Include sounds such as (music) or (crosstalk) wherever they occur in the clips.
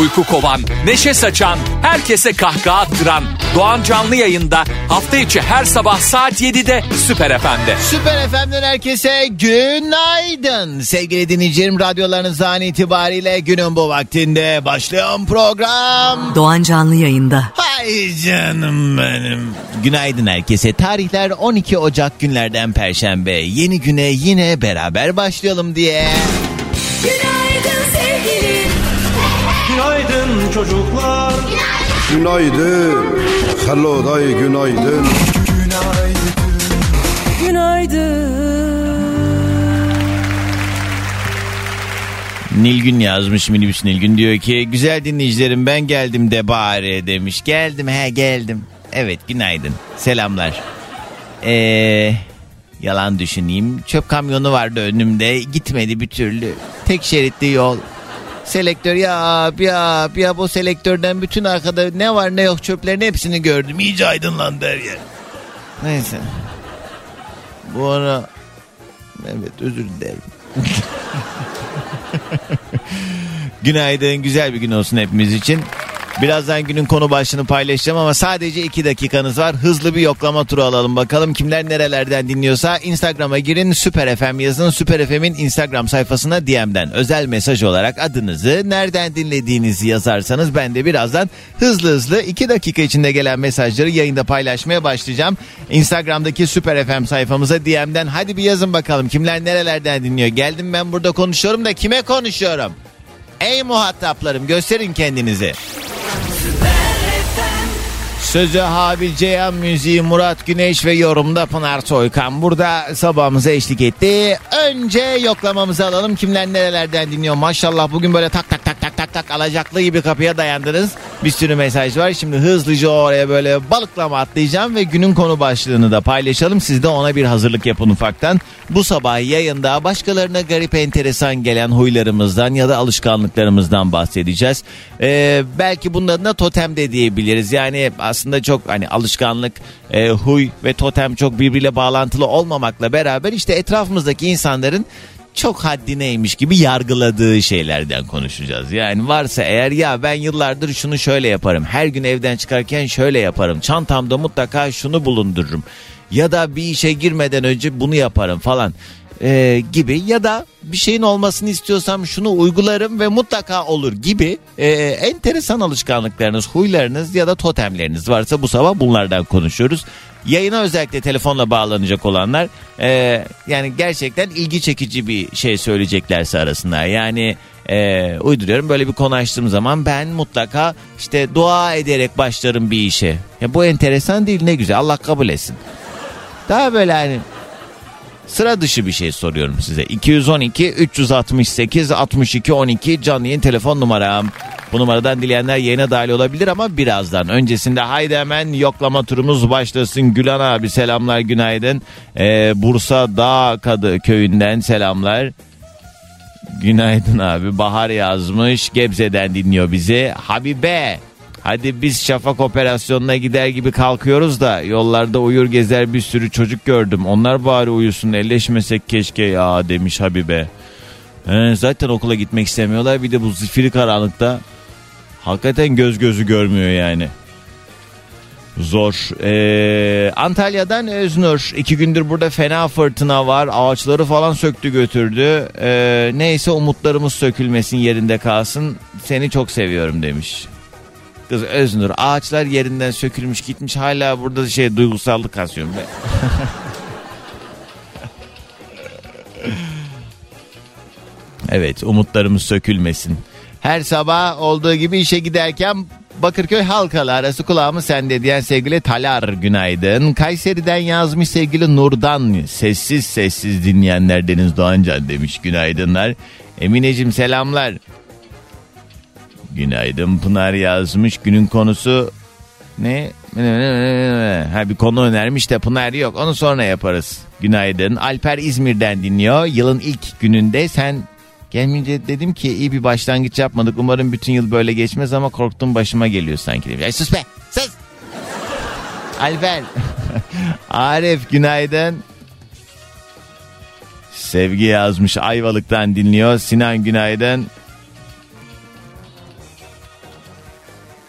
Uyku kovan, neşe saçan, herkese kahkaha attıran Doğan Canlı yayında hafta içi her sabah saat 7'de Süper FM'de. Süper FM'den herkese günaydın. Sevgili dinleyicilerim radyolarınız an itibariyle günün bu vaktinde başlayan program. Doğan Canlı yayında. Hay canım benim. Günaydın herkese. Tarihler 12 Ocak günlerden Perşembe. Yeni güne yine beraber başlayalım diye. Günaydın. Günaydın çocuklar. Günaydın. Hello day günaydın. Günaydın. Nilgün yazmış minibüs Nilgün diyor ki güzel dinleyicilerim ben geldim de bari demiş. Geldim he geldim. Evet günaydın selamlar. Eee yalan düşüneyim çöp kamyonu vardı önümde gitmedi bir türlü. Tek şeritli yol. Selektör ya ya ya bu selektörden bütün arkada ne var ne yok çöplerin hepsini gördüm. İyice aydınlandı her yer. Neyse. Bu ara evet özür dilerim. (laughs) Günaydın, güzel bir gün olsun hepimiz için. Birazdan günün konu başlığını paylaşacağım ama sadece iki dakikanız var. Hızlı bir yoklama turu alalım bakalım kimler nerelerden dinliyorsa. Instagram'a girin Süper FM yazın. Süper FM'in Instagram sayfasına DM'den özel mesaj olarak adınızı, nereden dinlediğinizi yazarsanız ben de birazdan hızlı hızlı iki dakika içinde gelen mesajları yayında paylaşmaya başlayacağım. Instagram'daki Süper FM sayfamıza DM'den hadi bir yazın bakalım kimler nerelerden dinliyor. Geldim ben burada konuşuyorum da kime konuşuyorum? Ey muhataplarım gösterin kendinizi. Sözü Habil Ceyhan müziği Murat Güneş ve yorumda Pınar Soykan burada sabahımıza eşlik etti. Önce yoklamamızı alalım. Kimler nerelerden dinliyor? Maşallah bugün böyle tak tak tak tak tak tak alacaklı gibi kapıya dayandınız. Bir sürü mesaj var. Şimdi hızlıca oraya böyle balıklama atlayacağım ve günün konu başlığını da paylaşalım. Siz de ona bir hazırlık yapın ufaktan. Bu sabah yayında başkalarına garip enteresan gelen huylarımızdan ya da alışkanlıklarımızdan bahsedeceğiz. Ee, belki bunun adına totem de diyebiliriz. Yani aslında çok hani alışkanlık, e, huy ve totem çok birbiriyle bağlantılı olmamakla beraber işte etrafımızdaki insanların çok haddineymiş gibi yargıladığı şeylerden konuşacağız. Yani varsa eğer ya ben yıllardır şunu şöyle yaparım. Her gün evden çıkarken şöyle yaparım. Çantamda mutlaka şunu bulundururum. Ya da bir işe girmeden önce bunu yaparım falan e, gibi ya da bir şeyin olmasını istiyorsam şunu uygularım ve mutlaka olur gibi e, enteresan alışkanlıklarınız, huylarınız ya da totemleriniz varsa bu sabah bunlardan konuşuyoruz. Yayına özellikle telefonla bağlanacak olanlar e, yani gerçekten ilgi çekici bir şey söyleyeceklerse arasında yani e, uyduruyorum böyle bir konu zaman ben mutlaka işte dua ederek başlarım bir işe. Ya bu enteresan değil ne güzel Allah kabul etsin. Daha böyle hani Sıra dışı bir şey soruyorum size. 212 368 62 12 canlı yayın telefon numaram. Bu numaradan dileyenler yayına dahil olabilir ama birazdan. Öncesinde haydi hemen yoklama turumuz başlasın. Gülan abi selamlar günaydın. Ee, Bursa Dağ Kadı köyünden selamlar. Günaydın abi. Bahar yazmış. Gebze'den dinliyor bizi. Habibe. Hadi biz şafak operasyonuna gider gibi kalkıyoruz da yollarda uyur gezer bir sürü çocuk gördüm. Onlar bari uyusun elleşmesek keşke ya demiş Habibe. He, zaten okula gitmek istemiyorlar bir de bu zifiri karanlıkta hakikaten göz gözü görmüyor yani. Zor. Ee, Antalya'dan Öznur. iki gündür burada fena fırtına var. Ağaçları falan söktü götürdü. Ee, neyse umutlarımız sökülmesin yerinde kalsın. Seni çok seviyorum demiş. Kız Öznur ağaçlar yerinden sökülmüş gitmiş hala burada şey duygusallık kasıyorum be. (laughs) evet umutlarımız sökülmesin. Her sabah olduğu gibi işe giderken Bakırköy halkalı arası kulağımı sende diyen sevgili Talar günaydın. Kayseri'den yazmış sevgili Nurdan sessiz sessiz dinleyenler Deniz Doğancan demiş günaydınlar. Emineciğim selamlar. Günaydın Pınar yazmış. Günün konusu ne? Ha bir konu önermiş de Pınar yok. Onu sonra yaparız. Günaydın. Alper İzmir'den dinliyor. Yılın ilk gününde sen Gelmeyince dedim ki iyi bir başlangıç yapmadık. Umarım bütün yıl böyle geçmez ama korktum başıma geliyor sanki. Demiş. Ay sus be sus. (laughs) Alper. (laughs) Arif günaydın. Sevgi yazmış Ayvalık'tan dinliyor. Sinan günaydın.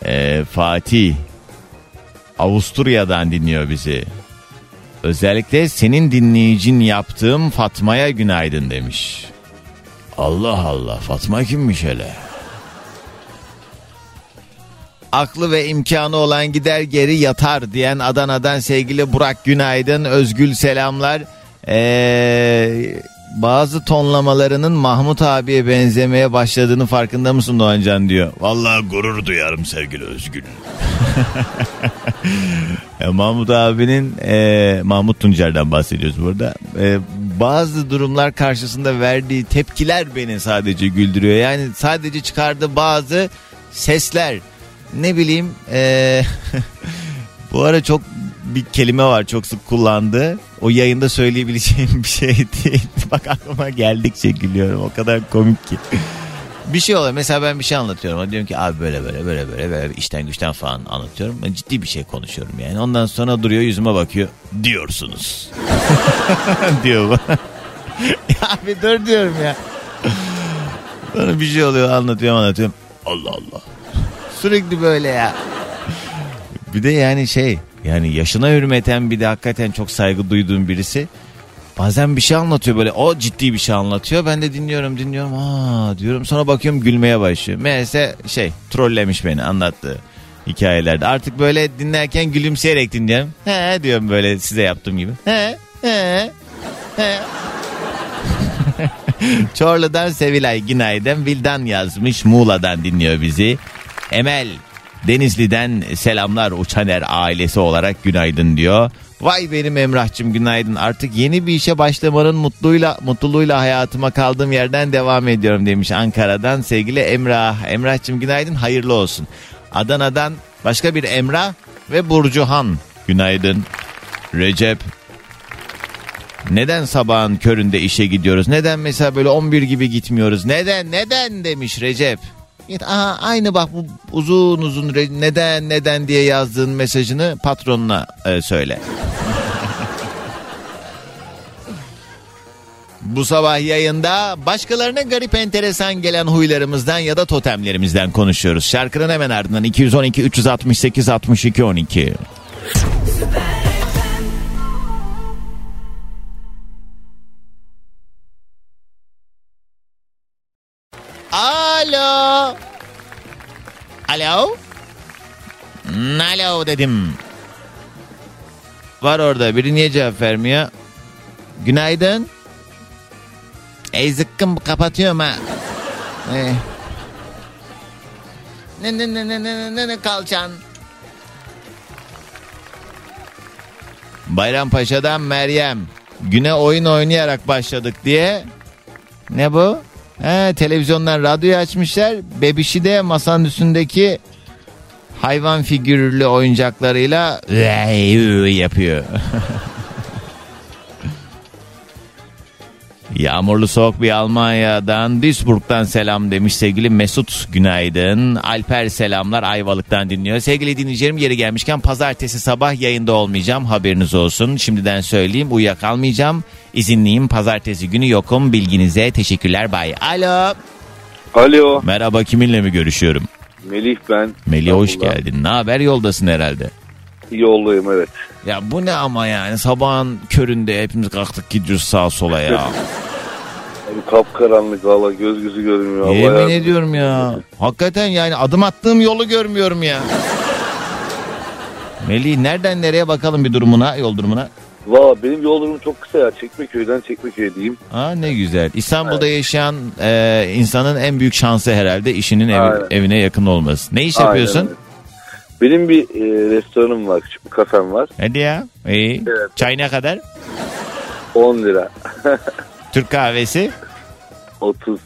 Ee, Fatih Avusturya'dan dinliyor bizi. Özellikle senin dinleyicin yaptığım Fatma'ya günaydın demiş. Allah Allah Fatma kimmiş hele? Aklı ve imkanı olan gider geri yatar diyen Adana'dan sevgili Burak günaydın. Özgül selamlar. Ee, bazı tonlamalarının Mahmut abiye benzemeye başladığını farkında mısın Doğancan diyor. Vallahi gurur duyarım sevgili Özgül. Ya (laughs) Mahmut abinin e, Mahmut Tuncer'den bahsediyoruz burada. E, bazı durumlar karşısında verdiği tepkiler beni sadece güldürüyor. Yani sadece çıkardığı bazı sesler. Ne bileyim e, (laughs) bu ara çok bir kelime var çok sık kullandığı. O yayında söyleyebileceğim bir şey (laughs) değil. Bak aklıma geldikçe gülüyorum. O kadar komik ki. Bir şey oluyor. Mesela ben bir şey anlatıyorum. Diyorum ki abi böyle böyle böyle böyle böyle işten güçten falan anlatıyorum. Ben ciddi bir şey konuşuyorum yani. Ondan sonra duruyor yüzüme bakıyor. Diyorsunuz. (laughs) diyor bana. (laughs) ya bir dur diyorum ya. Sonra bir şey oluyor anlatıyorum anlatıyorum. Allah Allah. Sürekli böyle ya. Bir de yani şey yani yaşına hürmeten bir de hakikaten çok saygı duyduğum birisi. Bazen bir şey anlatıyor böyle o ciddi bir şey anlatıyor. Ben de dinliyorum dinliyorum aa diyorum sonra bakıyorum gülmeye başlıyor. Meğerse şey trollemiş beni anlattığı hikayelerde. Artık böyle dinlerken gülümseyerek dinliyorum. He diyorum böyle size yaptığım gibi. He he he. (laughs) Çorlu'dan Sevilay günaydın. Vildan yazmış Muğla'dan dinliyor bizi. Emel Denizli'den selamlar Uçaner ailesi olarak günaydın diyor. Vay benim Emrah'cığım günaydın. Artık yeni bir işe başlamanın mutluluğuyla, mutluluğuyla hayatıma kaldığım yerden devam ediyorum demiş Ankara'dan sevgili Emrah. Emrah'cığım günaydın hayırlı olsun. Adana'dan başka bir Emrah ve Burcuhan günaydın. Recep neden sabahın köründe işe gidiyoruz? Neden mesela böyle 11 gibi gitmiyoruz? Neden neden demiş Recep. Aha, aynı bak bu uzun uzun neden neden diye yazdığın mesajını patronuna e, söyle. (laughs) Bu sabah yayında başkalarına garip enteresan gelen huylarımızdan ya da totemlerimizden konuşuyoruz. Şarkının hemen ardından 212 368 62 12. Alo. Alo. Hmm, Alo dedim. Var orada biri niye cevap vermiyor? Günaydın. Ey zıkkım kapatıyorum ha. Eh. Ne ne ne ne ne ne ne kalçan. Bayrampaşa'dan Meryem. Güne oyun oynayarak başladık diye. Ne bu? He, televizyondan radyoyu açmışlar. Bebişi de masanın üstündeki hayvan figürlü oyuncaklarıyla yapıyor. (laughs) Yağmurlu soğuk bir Almanya'dan Duisburg'dan selam demiş sevgili Mesut günaydın. Alper selamlar Ayvalık'tan dinliyor. Sevgili dinleyicilerim yeri gelmişken pazartesi sabah yayında olmayacağım haberiniz olsun. Şimdiden söyleyeyim uyuyakalmayacağım. İzinliyim pazartesi günü yokum bilginize teşekkürler bay. Alo Alo. merhaba kiminle mi görüşüyorum? Melih ben. Melih hoş geldin. Ne haber yoldasın herhalde. Yoldayım evet. Ya bu ne ama yani sabahın köründe hepimiz kalktık gidiyoruz sağa sola ya. (laughs) Abi kapkaranlık valla göz gözü görmüyor. Allah Yemin yardım- ediyorum ya. Hakikaten yani adım attığım yolu görmüyorum ya. (laughs) Melih nereden nereye bakalım bir durumuna, yol durumuna. Valla benim yol durumum çok kısa ya. Çekmeköy'den Çekmeköy'e diyeyim. Ha ne güzel. İstanbul'da yaşayan e, insanın en büyük şansı herhalde işinin Aynen. evine yakın olması. Ne iş Aynen yapıyorsun? Benim bir e, restoranım var. Küçük bir kafem var. Hadi ya. İyi. Evet. Çay ne kadar? 10 lira. (laughs) Türk kahvesi? 30.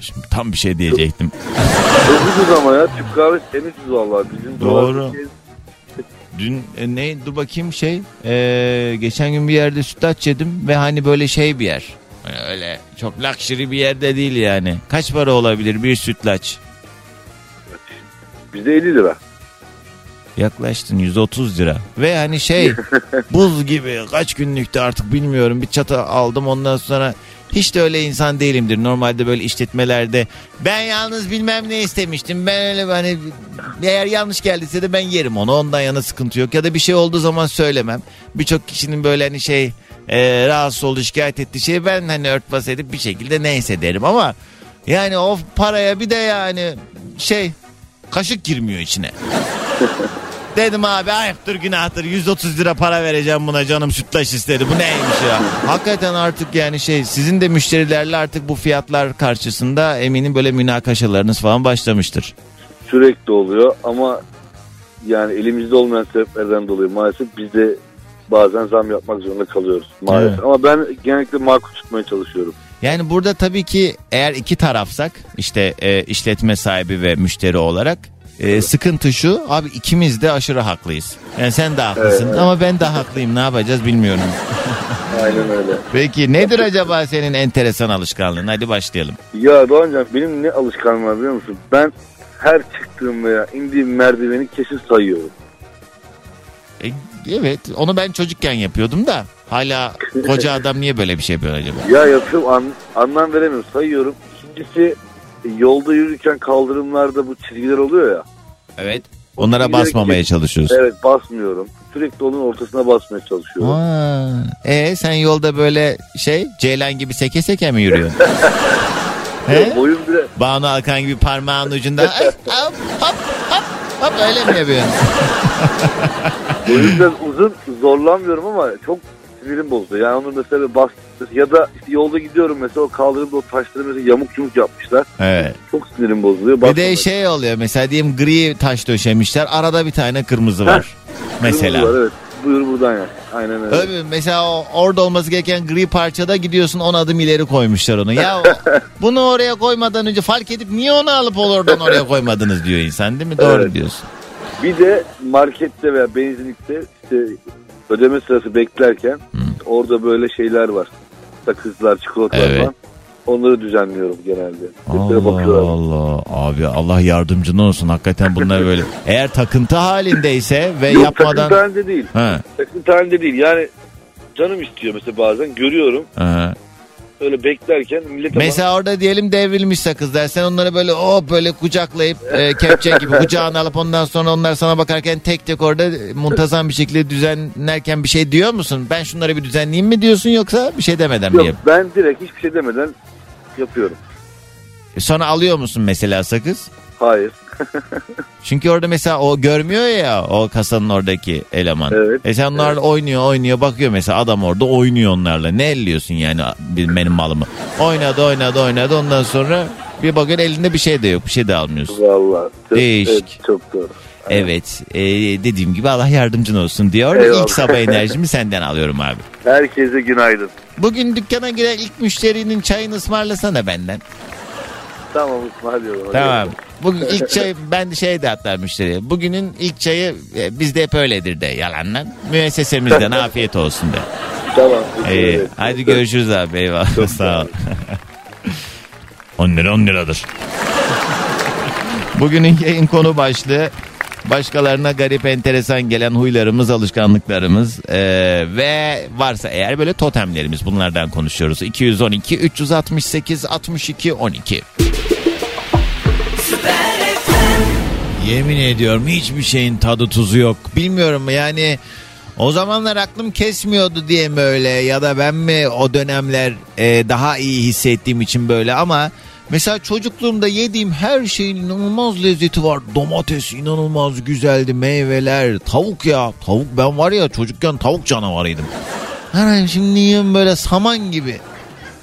Şimdi tam bir şey diyecektim. Çok ucuz ama ya. Türk kahvesi en ucuz valla. Bizim Doğru. dolar- Dün e, ne dur bakayım şey e, geçen gün bir yerde sütlaç yedim ve hani böyle şey bir yer. Hani öyle Çok luxury bir yerde değil yani. Kaç para olabilir bir sütlaç? Bizde 50 lira. Yaklaştın 130 lira. Ve hani şey (laughs) buz gibi kaç günlükte artık bilmiyorum bir çatı aldım ondan sonra hiç de öyle insan değilimdir. Normalde böyle işletmelerde ben yalnız bilmem ne istemiştim. Ben öyle hani eğer yanlış geldiyse de ben yerim onu. Ondan yana sıkıntı yok. Ya da bir şey olduğu zaman söylemem. Birçok kişinin böyle hani şey e, rahatsız olduğu şikayet ettiği şeyi ben hani örtbas edip bir şekilde neyse derim ama yani o paraya bir de yani şey kaşık girmiyor içine. (laughs) Dedim abi ayıptır günahtır 130 lira para vereceğim buna canım sütlaç istedi bu neymiş ya. Hakikaten artık yani şey sizin de müşterilerle artık bu fiyatlar karşısında eminim böyle münakaşalarınız falan başlamıştır. Sürekli oluyor ama yani elimizde olmayan sebeplerden dolayı maalesef biz de bazen zam yapmak zorunda kalıyoruz maalesef. Evet. Ama ben genellikle makul tutmaya çalışıyorum. Yani burada tabii ki eğer iki tarafsak işte e, işletme sahibi ve müşteri olarak e, sıkıntı şu abi ikimiz de aşırı haklıyız. Yani sen de haklısın Evet. ama ben de haklıyım ne yapacağız bilmiyorum. (laughs) Aynen öyle. Peki nedir acaba senin enteresan alışkanlığın? Hadi başlayalım. Ya Doğancan benim ne alışkanlığım var biliyor musun? Ben her çıktığım veya indiğim merdiveni kesin sayıyorum. E, evet onu ben çocukken yapıyordum da hala (laughs) koca adam niye böyle bir şey yapıyor acaba? Ya yapıyorum an, anlam veremiyorum sayıyorum. İkincisi yolda yürürken kaldırımlarda bu çizgiler oluyor ya. Evet. Onlara basmamaya çalışıyorsun. Evet basmıyorum. Sürekli onun ortasına basmaya çalışıyorum. Aa, e sen yolda böyle şey Ceylan gibi seke seke mi yürüyorsun? (laughs) He? Ya boyum bile Banu Alkan gibi parmağın ucunda ay, hop hop hop hop öyle mi yapıyorsun? boyum biraz uzun zorlanmıyorum ama çok sinirim bozdu. Yani onu mesela bas ya da işte yolda gidiyorum mesela o kaldırımda o taşları mesela yamuk yumuk yapmışlar. Evet. Çok sinirim bozuluyor. Bir de şey oluyor mesela diyelim gri taş döşemişler arada bir tane kırmızı var. (laughs) Mesela. Kırmızı var, evet. Buyur buradan ya. Aynen öyle. Öyle mesela o, orada olması gereken gri parçada gidiyorsun 10 adım ileri koymuşlar onu. Ya (laughs) bunu oraya koymadan önce fark edip niye onu alıp oradan oraya koymadınız diyor insan değil mi? Doğru Evet. diyorsun. Bir de markette veya benzinlikte işte ödeme sırası beklerken orada böyle şeyler var. Sakızlar, çikolatalar Evet. falan. Onları düzenliyorum genelde. Allah. Allah. Abi Allah yardımcın olsun. Hakikaten bunlar böyle. (laughs) Eğer takıntı halindeyse ve Yok yapmadan... takıntı halinde değil. Ha, Takıntı halinde değil. Yani canım istiyor mesela bazen. Görüyorum. ha. Öyle beklerken millete Mesela orada diyelim devrilmiş sakızlar. Sen onları böyle o böyle kucaklayıp e, kepçe gibi kucağına alıp ondan sonra onlar sana bakarken tek tek orada muntazam bir şekilde düzenlerken bir şey diyor musun? Ben şunları bir düzenleyeyim mi diyorsun yoksa bir şey demeden mi Yok, ben direkt hiçbir şey demeden yapıyorum. Sonra alıyor musun mesela sakız? Hayır. (laughs) Çünkü orada mesela o görmüyor ya o kasanın oradaki eleman. Evet. E sen onlarla oynuyor oynuyor bakıyor mesela adam orada oynuyor onlarla. Ne elliyorsun yani benim malımı? Oynadı oynadı oynadı ondan sonra bir bakıyorsun elinde bir şey de yok bir şey de almıyorsun. Vallahi. Çok, Değişik. evet, çok doğru. Evet e, dediğim gibi Allah yardımcın olsun diyor. Eyvallah. İlk sabah (laughs) enerjimi senden alıyorum abi. Herkese günaydın. Bugün dükkana giren ilk müşterinin çayını ısmarlasana benden. Tamam ısmarlıyorum. Hadi Tamam. Bugün ilk çay ben de şey de hatta müşteriye. Bugünün ilk çayı e, bizde hep öyledir de yalanlar. Müessesemizden (laughs) afiyet olsun de. Tamam. İyi. Hadi görüşürüz abi eyvallah. Çok Sağ ol. 10 (laughs) lira 10 liradır. (laughs) Bugünün yayın konu başlığı başkalarına garip enteresan gelen huylarımız, alışkanlıklarımız ee, ve varsa eğer böyle totemlerimiz bunlardan konuşuyoruz. 212 368 62 12. Yemin ediyorum hiçbir şeyin tadı tuzu yok. Bilmiyorum yani o zamanlar aklım kesmiyordu diye mi öyle ya da ben mi o dönemler e, daha iyi hissettiğim için böyle ama mesela çocukluğumda yediğim her şeyin inanılmaz lezzeti var. Domates inanılmaz güzeldi, meyveler, tavuk ya. Tavuk ben var ya çocukken tavuk canavarıydım. Hani şimdi yiyorum böyle saman gibi.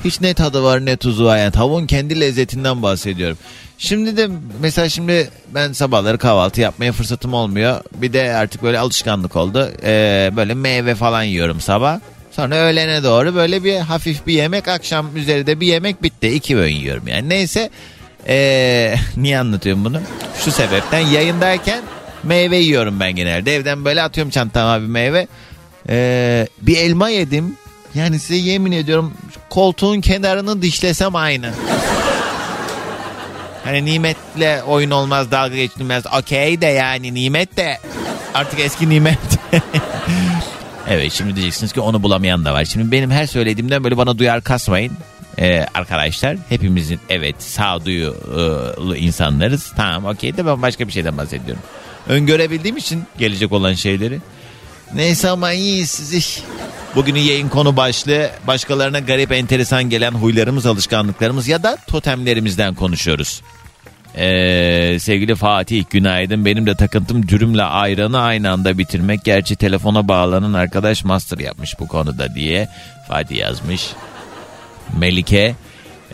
Hiç ne tadı var ne tuzu var yani tavuğun kendi lezzetinden bahsediyorum. Şimdi de mesela şimdi ben sabahları kahvaltı yapmaya fırsatım olmuyor. Bir de artık böyle alışkanlık oldu. Ee, böyle meyve falan yiyorum sabah. Sonra öğlene doğru böyle bir hafif bir yemek akşam üzeri de bir yemek bitti. İki öğün yiyorum yani. Neyse ee, (laughs) niye anlatıyorum bunu? Şu sebepten yayındayken meyve yiyorum ben genelde. Evden böyle atıyorum çantama bir meyve. Ee, bir elma yedim. Yani size yemin ediyorum koltuğun kenarını dişlesem aynı. Hani nimetle oyun olmaz dalga geçilmez. Okey de yani nimet de artık eski nimet. (laughs) evet şimdi diyeceksiniz ki onu bulamayan da var. Şimdi benim her söylediğimden böyle bana duyar kasmayın. Ee, arkadaşlar hepimizin evet sağduyulu insanlarız. Tamam okey de ben başka bir şeyden bahsediyorum. Öngörebildiğim için gelecek olan şeyleri. Neyse ama iyi sizi. Bugünün yayın konu başlığı başkalarına garip enteresan gelen huylarımız, alışkanlıklarımız ya da totemlerimizden konuşuyoruz. Ee, sevgili Fatih günaydın. Benim de takıntım dürümle ayranı aynı anda bitirmek. Gerçi telefona bağlanan arkadaş master yapmış bu konuda diye Fatih yazmış. Melike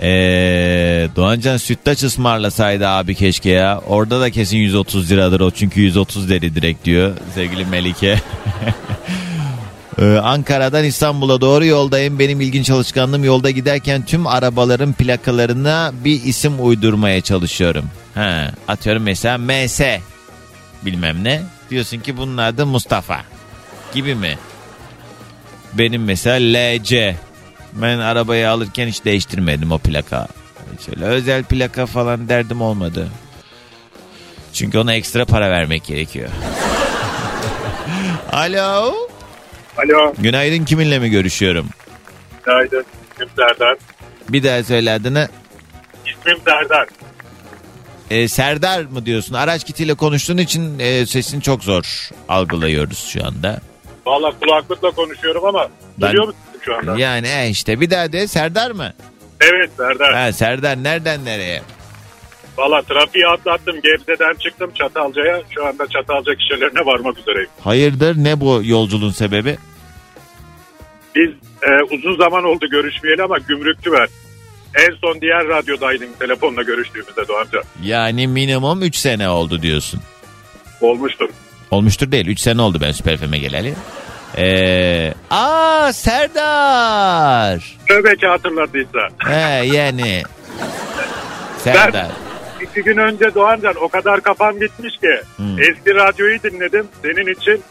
ee, Doğancan sütlaç ısmarlasaydı abi keşke ya. Orada da kesin 130 liradır o çünkü 130 dedi direkt diyor sevgili Melike. (laughs) Ee, Ankara'dan İstanbul'a doğru yoldayım. Benim ilginç alışkanlığım yolda giderken tüm arabaların plakalarına bir isim uydurmaya çalışıyorum. Ha, atıyorum mesela MS bilmem ne. Diyorsun ki bunun adı Mustafa gibi mi? Benim mesela LC. Ben arabayı alırken hiç değiştirmedim o plaka. Şöyle özel plaka falan derdim olmadı. Çünkü ona ekstra para vermek gerekiyor. (laughs) Alo. Alo, Günaydın kiminle mi görüşüyorum? günaydın. İsmim Serdar. Bir daha söyle adını. İsmim Serdar. Ee, Serdar mı diyorsun? Araç kitiyle konuştuğun için e, sesini çok zor algılıyoruz şu anda. Valla kulaklıkla konuşuyorum ama Ben- duyuyor musun şu anda? Yani e, işte bir daha de Serdar mı? Evet Serdar. Ha, Serdar nereden nereye? Valla trafiği atlattım. Gebze'den çıktım Çatalca'ya. Şu anda Çatalca kişilerine varmak üzereyim. Hayırdır ne bu yolculuğun sebebi? Biz e, uzun zaman oldu görüşmeyeli ama gümrükçü ver. En son diğer radyodaydın telefonla görüştüğümüzde Doğanca. Yani minimum 3 sene oldu diyorsun. Olmuştur. Olmuştur değil 3 sene oldu ben Süper FM'e geleli. Ee, aa Serdar. Tövbe ki hatırladıysa. He yani. Serdar. İki gün önce Doğancan o kadar kafam gitmiş ki Hmm. eski radyoyu dinledim senin için.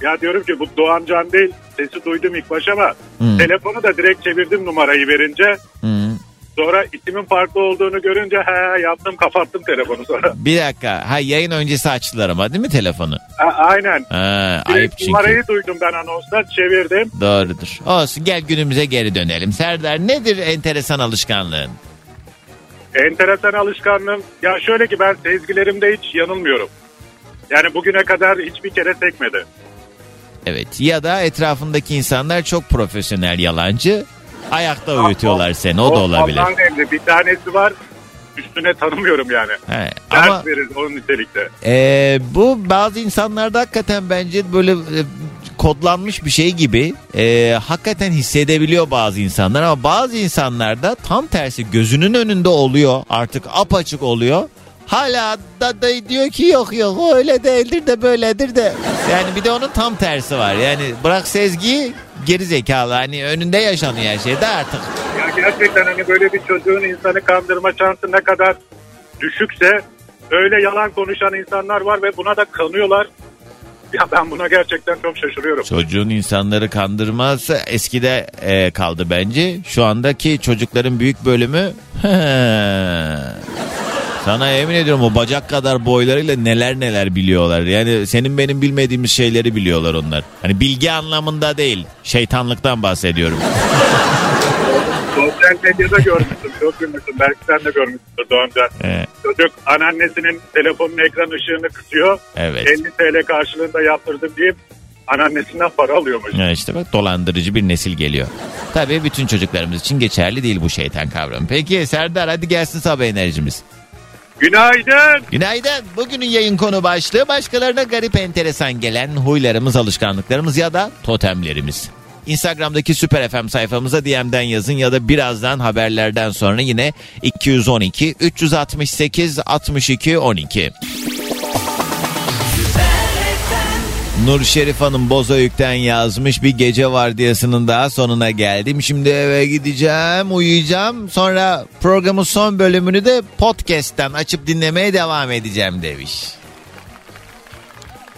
Ya diyorum ki bu Doğancan değil sesi duydum ilk baş ama Hmm. telefonu da direkt çevirdim numarayı verince. Hı. Sonra ismin farklı olduğunu görünce he yaptım kapattım telefonu sonra. (laughs) Bir dakika. Ha yayın öncesi açtılar ama değil mi telefonu? Ha, aynen. Ha, Direkt ayıp çünkü. numarayı duydum ben anonsta çevirdim. Doğrudur. Olsun gel günümüze geri dönelim. Serdar nedir enteresan alışkanlığın? Enteresan alışkanlığım. Ya şöyle ki ben sezgilerimde hiç yanılmıyorum. Yani bugüne kadar hiçbir kere sekmedi. Evet ya da etrafındaki insanlar çok profesyonel yalancı. Ayakta uyutuyorlar seni o da olabilir. Emri. Bir tanesi var üstüne tanımıyorum yani. He, Ders ama verir onun nitelikte. e, bu bazı insanlarda hakikaten bence böyle e, kodlanmış bir şey gibi e, hakikaten hissedebiliyor bazı insanlar ama bazı insanlarda tam tersi gözünün önünde oluyor artık apaçık oluyor. Hala da, da diyor ki yok yok öyle değildir de böyledir de. Yani bir de onun tam tersi var. Yani bırak sezgiyi geri zekalı hani önünde yaşanıyor her şey de artık. Ya gerçekten hani böyle bir çocuğun insanı kandırma şansı ne kadar düşükse öyle yalan konuşan insanlar var ve buna da kanıyorlar. Ya ben buna gerçekten çok şaşırıyorum. Çocuğun insanları kandırması eskide e, kaldı bence. Şu andaki çocukların büyük bölümü (laughs) sana yemin ediyorum o bacak kadar boylarıyla neler neler biliyorlar. Yani senin benim bilmediğimiz şeyleri biliyorlar onlar. Hani bilgi anlamında değil şeytanlıktan bahsediyorum. Sosyal medyada görmüştüm, çok gülmüştüm. Belki sen de görmüşsündür Doğancan. Ee, Çocuk anneannesinin telefonun ekran ışığını kısıyor. evet. 50 TL karşılığında yaptırdım deyip anneannesinden para alıyormuş. Ya işte bak dolandırıcı bir nesil geliyor. Tabii bütün çocuklarımız için geçerli değil bu şeytan kavramı. Peki Serdar hadi gelsin sabah enerjimiz. Günaydın. Günaydın. Bugünün yayın konu başlığı başkalarına garip enteresan gelen huylarımız, alışkanlıklarımız ya da totemlerimiz. Instagram'daki Süper FM sayfamıza DM'den yazın ya da birazdan haberlerden sonra yine 212 368 62 12. Nur Şerif Hanım Bozüyük'ten yazmış bir gece vardiyasının daha sonuna geldim. Şimdi eve gideceğim, uyuyacağım. Sonra programın son bölümünü de podcast'ten açıp dinlemeye devam edeceğim demiş.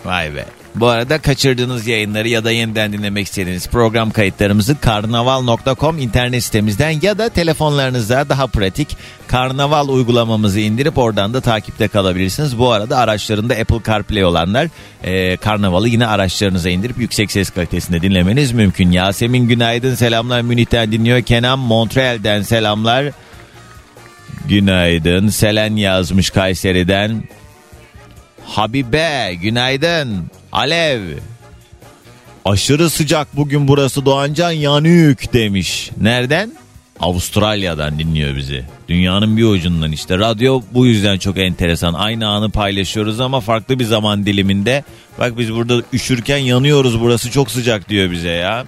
Vay be. Bu arada kaçırdığınız yayınları ya da yeniden dinlemek istediğiniz program kayıtlarımızı karnaval.com internet sitemizden ya da telefonlarınıza daha pratik karnaval uygulamamızı indirip oradan da takipte kalabilirsiniz. Bu arada araçlarında Apple CarPlay olanlar e, karnavalı yine araçlarınıza indirip yüksek ses kalitesinde dinlemeniz mümkün. Yasemin günaydın selamlar Münih'ten dinliyor. Kenan Montreal'den selamlar. Günaydın. Selen yazmış Kayseri'den. Habibe günaydın. Alev. Aşırı sıcak bugün burası Doğancan yanık demiş. Nereden? Avustralya'dan dinliyor bizi. Dünyanın bir ucundan işte. Radyo bu yüzden çok enteresan. Aynı anı paylaşıyoruz ama farklı bir zaman diliminde. Bak biz burada üşürken yanıyoruz burası çok sıcak diyor bize ya.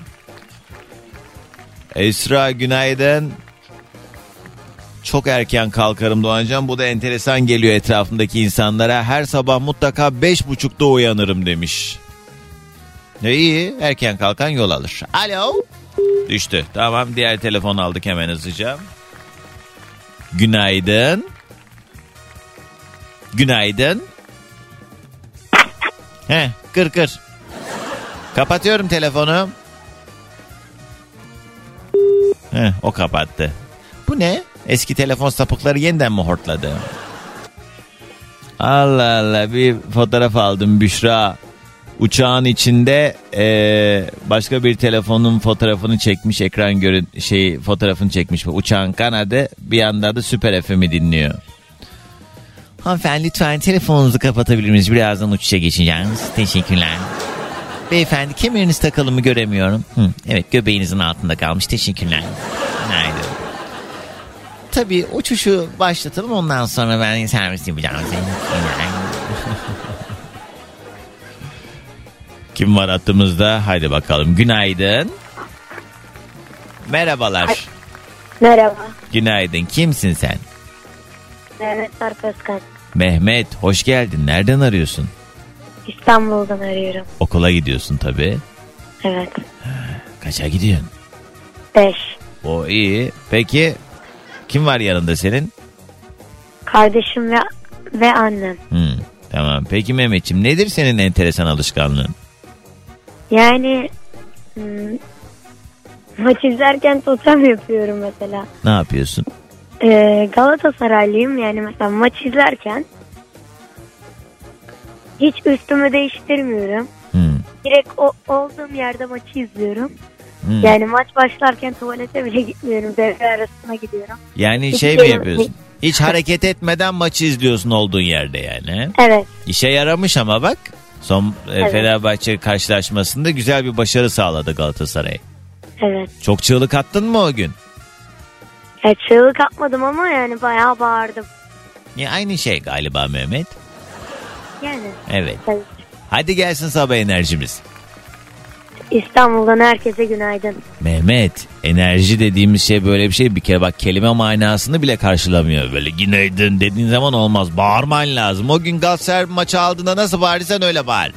Esra günaydın. Çok erken kalkarım Doğancan. Bu da enteresan geliyor etrafındaki insanlara. Her sabah mutlaka beş buçukta uyanırım demiş. Ne iyi erken kalkan yol alır. Alo. Düştü. Tamam diğer telefon aldık hemen hızlıca. Günaydın. Günaydın. He kır kır. Kapatıyorum telefonu. He o kapattı. Bu ne? Eski telefon sapıkları yeniden mi hortladı? Allah Allah bir fotoğraf aldım Büşra. Uçağın içinde eee, başka bir telefonun fotoğrafını çekmiş ekran görün şey fotoğrafını çekmiş uçağın kanadı bir yanda da Süper FM'i dinliyor. Hanımefendi lütfen telefonunuzu kapatabilir miyiz? Birazdan uçuşa geçeceğiz. Teşekkürler. Beyefendi kemeriniz takılı mı göremiyorum. Hı, evet göbeğinizin altında kalmış. Teşekkürler. Tabii uçuşu başlatalım ondan sonra ben servis yapacağım. (laughs) Kim var hattımızda? Haydi bakalım. Günaydın. Merhabalar. Merhaba. Günaydın. Kimsin sen? Mehmet Sarp Özkan. Mehmet. Hoş geldin. Nereden arıyorsun? İstanbul'dan arıyorum. Okula gidiyorsun tabii. Evet. Kaça gidiyorsun? 5. O iyi. Peki kim var yanında senin? Kardeşim ve ve annem. Hmm, tamam. Peki Mehmetciğim nedir senin enteresan alışkanlığın? Yani hmm, maç izlerken totem yapıyorum mesela. Ne yapıyorsun? Ee, Galatasaraylıyım yani mesela maç izlerken hiç üstümü değiştirmiyorum. Hmm, Direkt o, olduğum yerde maçı izliyorum. Hmm. Yani maç başlarken tuvalete bile gitmiyorum. Devre arasına gidiyorum. Yani Hiç şey mi şey- yapıyorsun? Hiç hareket etmeden maçı izliyorsun olduğun yerde yani. Evet. İşe yaramış ama bak. Son e, Evet. Fenerbahçe karşılaşmasında güzel bir başarı sağladı Galatasaray. Evet. Çok çığlık attın mı o gün? Ya çığlık atmadım ama yani bayağı bağırdım. Ya aynı şey galiba Mehmet. Yani Evet. tabii. Hadi gelsin sabah enerjimiz. İstanbul'dan herkese günaydın. Mehmet enerji dediğimiz şey böyle bir şey bir kere bak kelime manasını bile karşılamıyor. Böyle günaydın dediğin zaman olmaz. Bağırman lazım. O gün Galatasaray maçı aldığında nasıl bağırırsan öyle bağır.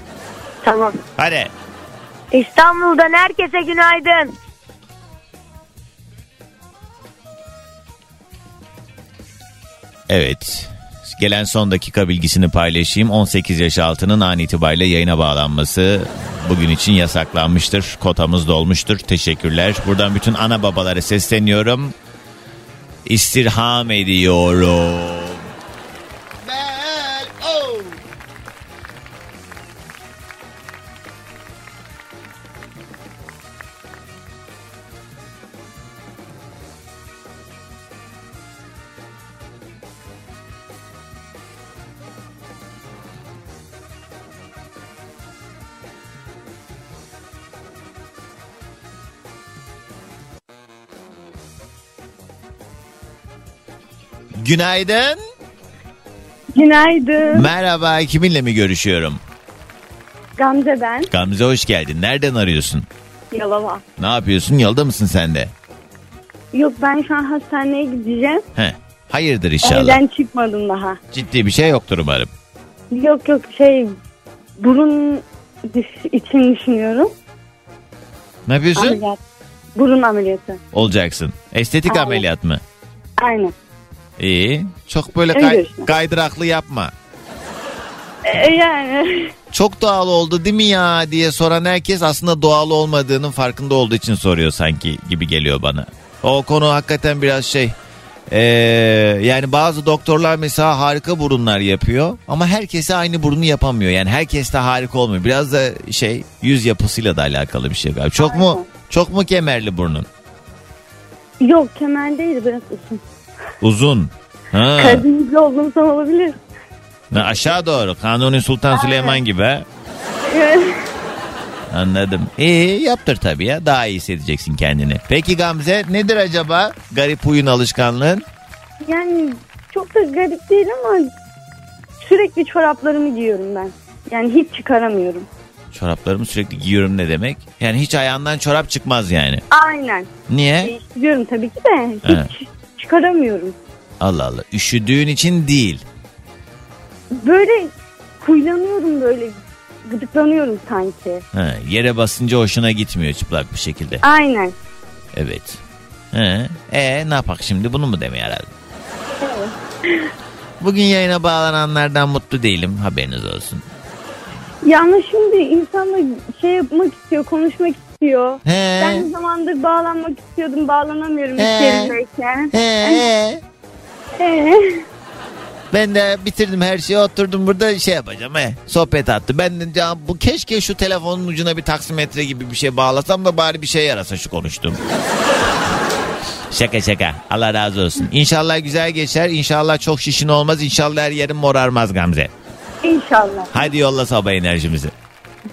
Tamam. Hadi. İstanbul'dan herkese günaydın. Evet. Gelen son dakika bilgisini paylaşayım. 18 yaş altının an itibariyle yayına bağlanması bugün için yasaklanmıştır. Kotamız dolmuştur. Teşekkürler. Buradan bütün ana babalara sesleniyorum. İstirham ediyorum. Günaydın. Günaydın. Merhaba. Kiminle mi görüşüyorum? Gamze ben. Gamze hoş geldin. Nereden arıyorsun? Yalova. Ne yapıyorsun? Yolda mısın sen de? Yok ben şu an hastaneye gideceğim. He. Hayırdır inşallah. Evden çıkmadım daha. Ciddi bir şey yoktur umarım. Yok yok şey burun için düşünüyorum. Ne yapıyorsun? Ameliyat. Burun ameliyatı. Olacaksın. Estetik Aynen. ameliyat mı? Aynen. İyi. Çok böyle Öyle kay- kaydıraklı yapma. Ee, yani Çok doğal oldu değil mi ya diye soran herkes aslında doğal olmadığının farkında olduğu için soruyor sanki gibi geliyor bana. O konu hakikaten biraz şey. Ee, yani bazı doktorlar mesela harika burunlar yapıyor ama herkese aynı burunu yapamıyor. Yani herkes de harika olmuyor. Biraz da şey yüz yapısıyla da alakalı bir şey galiba. Çok mu Aynen. çok mu kemerli burnun? Yok kemer değil biraz uzun. Uzun. Ha. Olduğum zaman olabilir. Ha, Aşağı doğru. Kanuni Sultan Süleyman gibi. ha? Anladım. İyi yaptır tabii ya. Daha iyi hissedeceksin kendini. Peki Gamze nedir acaba garip huyun alışkanlığın? yani çok da garip değil ama sürekli çoraplarımı giyiyorum ben. Yani hiç çıkaramıyorum. Çoraplarımı sürekli giyiyorum ne demek? Yani hiç ayağından çorap çıkmaz yani. Aynen. Niye? Değiştiriyorum tabii ki de hiç çıkaramıyorum. Allah Allah. Üşüdüğün için değil. Böyle huylanıyorum böyle gıdıklanıyorum sanki. Ha, yere basınca hoşuna gitmiyor çıplak bir şekilde. Aynen. Evet. He. E ne yapak şimdi bunu mu demeye herhalde? Bugün yayına bağlananlardan mutlu değilim haberiniz olsun. Ya ama şimdi insanla şey yapmak istiyor, konuşmak istiyor. He. Ben ne zamandır bağlanmak istiyordum, bağlanamıyorum He. iş yerindeyken. He. Ben de bitirdim her şeyi oturdum burada şey yapacağım he. Sohbet attı. Ben de ya bu keşke şu telefonun ucuna bir taksimetre gibi bir şey bağlasam da bari bir şey yarasa şu konuştum. şaka şaka. Allah razı olsun. İnşallah güzel geçer. İnşallah çok şişin olmaz. İnşallah her yerin morarmaz Gamze. İnşallah. Hadi yolla sabah enerjimizi.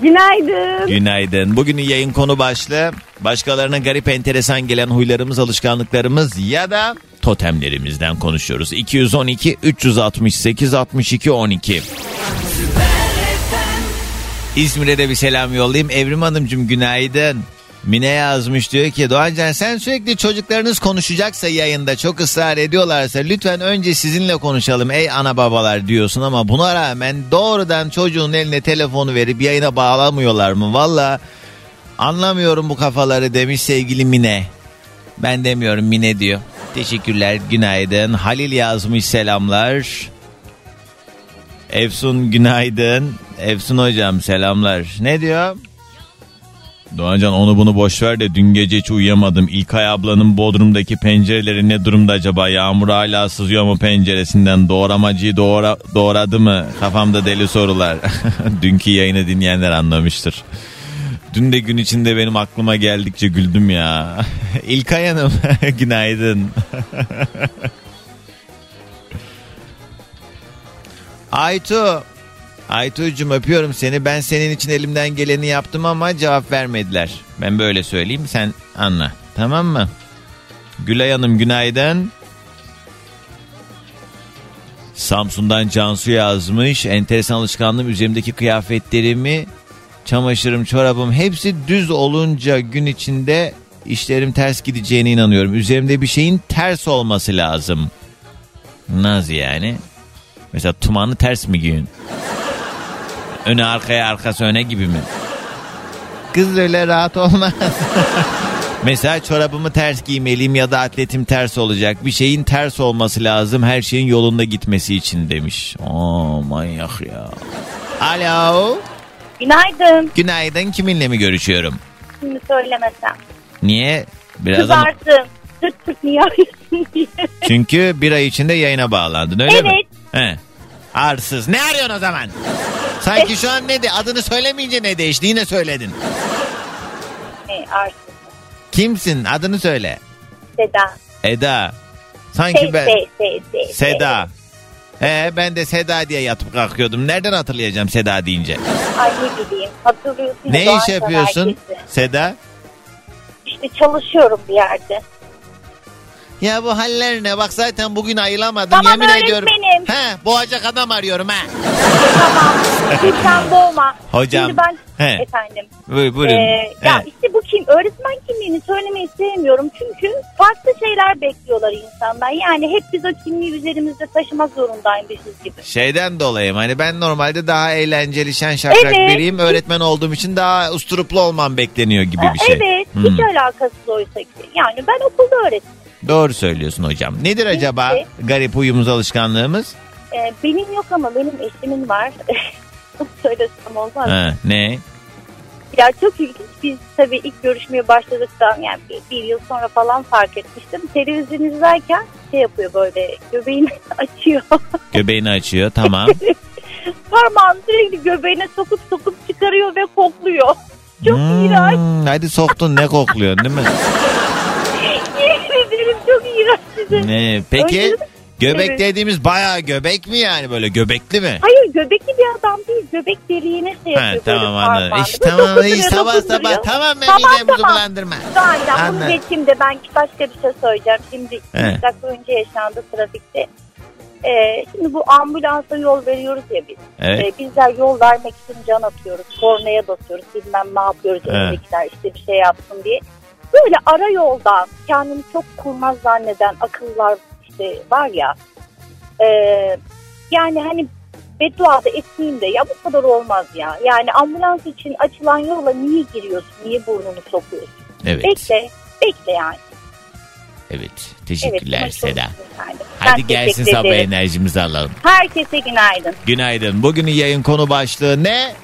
Günaydın. Günaydın. Bugünün yayın konu başlığı başkalarına garip enteresan gelen huylarımız, alışkanlıklarımız ya da totemlerimizden konuşuyoruz. 212 368 62 12. İzmir'e de bir selam yollayayım. Evrim Hanımcığım günaydın. Mine yazmış diyor ki Doğancan sen sürekli çocuklarınız konuşacaksa yayında çok ısrar ediyorlarsa lütfen önce sizinle konuşalım ey ana babalar diyorsun ama buna rağmen doğrudan çocuğun eline telefonu verip yayına bağlamıyorlar mı? Valla anlamıyorum bu kafaları demiş sevgili Mine. Ben demiyorum Mine diyor. Teşekkürler günaydın. Halil yazmış selamlar. Efsun günaydın. Efsun hocam selamlar. Ne diyor? Doğancan onu bunu boş ver de dün gece hiç uyuyamadım. İlkay ablanın bodrumdaki pencereleri ne durumda acaba? Yağmur hala sızıyor mu penceresinden? Doğramacıyı doğra, doğradı mı? Kafamda deli sorular. (laughs) Dünkü yayını dinleyenler anlamıştır. Dün de gün içinde benim aklıma geldikçe güldüm ya. (laughs) İlkay Hanım (laughs) günaydın. Aytu. Aytu'cum öpüyorum seni. Ben senin için elimden geleni yaptım ama cevap vermediler. Ben böyle söyleyeyim sen anla. Tamam mı? Gülay Hanım günaydın. Samsun'dan Cansu yazmış. Enteresan alışkanlığım üzerimdeki kıyafetlerimi, çamaşırım, çorabım hepsi düz olunca gün içinde işlerim ters gideceğine inanıyorum. Üzerimde bir şeyin ters olması lazım. Nasıl yani? Mesela tumanı ters mi giyin? Öne arkaya arkası öne gibi mi? Kız öyle rahat olmaz. Mesela çorabımı ters giymeliyim ya da atletim ters olacak. Bir şeyin ters olması lazım her şeyin yolunda gitmesi için demiş. Oo manyak ya. Alo. Günaydın. Günaydın kiminle mi görüşüyorum? Şimdi söylemesem. Niye? Biraz ama- Kızardım. Sırt sırt niye arıyorsun diye. Çünkü bir ay içinde yayına bağlandın öyle mi? Evet. Arsız. Ne arıyorsun o zaman? Sanki şu an ne de adını söylemeyince ne değişti yine söyledin. E, arsız. Kimsin adını söyle. Seda. Eda. Sanki Şey, ben. şey, şey, şey, Seda. He ben de Seda diye yatıp kalkıyordum. Nereden hatırlayacağım Seda deyince? Ay ne bileyim. Hatırlıyorsun. ya, Ne iş yapıyorsun herkesi. Seda? İşte çalışıyorum bir yerde. Ya bu haller ne? Bak zaten bugün ayılamadım. Tamam, Yemin ediyorum. öğretmenim. He boğacak adam arıyorum ha. tamam. Lütfen boğma. Hocam, Şimdi ben he. efendim. Buyur, buyurun. Ee, ya He. işte bu kim? Öğretmen kimliğini söylemeyi sevmiyorum. Çünkü farklı şeyler bekliyorlar insanlar. Yani hep biz o kimliği üzerimizde taşımak zorundaymışız gibi. Şeyden dolayı hani ben normalde daha eğlenceli şen şakrak Evet. biriyim. Öğretmen olduğum için daha usturuplu olmam bekleniyor gibi bir şey. Evet. Hmm. Hiç alakasız oysa ki. Yani ben okulda öğretmenim. Doğru söylüyorsun hocam. Nedir acaba garip huyumuz alışkanlığımız? Ee, benim yok ama benim eşimin var. (laughs) söylesem olmaz. mı? Ha, ne? Ya çok ilginç. Biz tabii ilk görüşmeye başladıktan yani bir, bir yıl sonra falan fark etmiştim. Televizyon izlerken şey yapıyor böyle göbeğini (laughs) açıyor. Göbeğini açıyor tamam. (laughs) Parmağını sürekli göbeğine sokup sokup çıkarıyor ve kokluyor. Çok iğrenç. Hmm, hadi soktun ne kokluyorsun değil mi? Ederim çok iğrenç size. Ne? Peki göbek Evet. dediğimiz bayağı göbek mi yani böyle göbekli mi? Hayır göbekli bir adam değil. Göbek deliğine şey Ha, yapıyor. tamam böyle anladım. parmağını. İşte Böyle tamam iyi sabah sabah dokunuyor. tamam ben Tamam, midemizi tamam. bulandırma. Aynen bunu Anladım. geçeyim de ben başka bir şey söyleyeceğim. Şimdi iki dakika önce yaşandı trafikte. Ee, şimdi bu ambulansa yol veriyoruz ya biz. Evet. Ee, bizler yol vermek için can atıyoruz. Kornaya basıyoruz. Bilmem ne yapıyoruz. Evet. Öndekiler işte bir şey yapsın diye. Böyle ara yoldan kendini çok kurnaz zanneden akıllar işte var ya. e, yani hani beddua da etmeyeyim de ya bu kadar olmaz ya. Yani ambulans için açılan yola niye giriyorsun? Niye burnunu sokuyorsun? Evet. Bekle. Bekle yani. Evet. Teşekkürler Evet, Seda. efendim. Hadi Ben gelsin sabah enerjimizi alalım. Herkese günaydın. Günaydın. Bugünün yayın konu başlığı ne?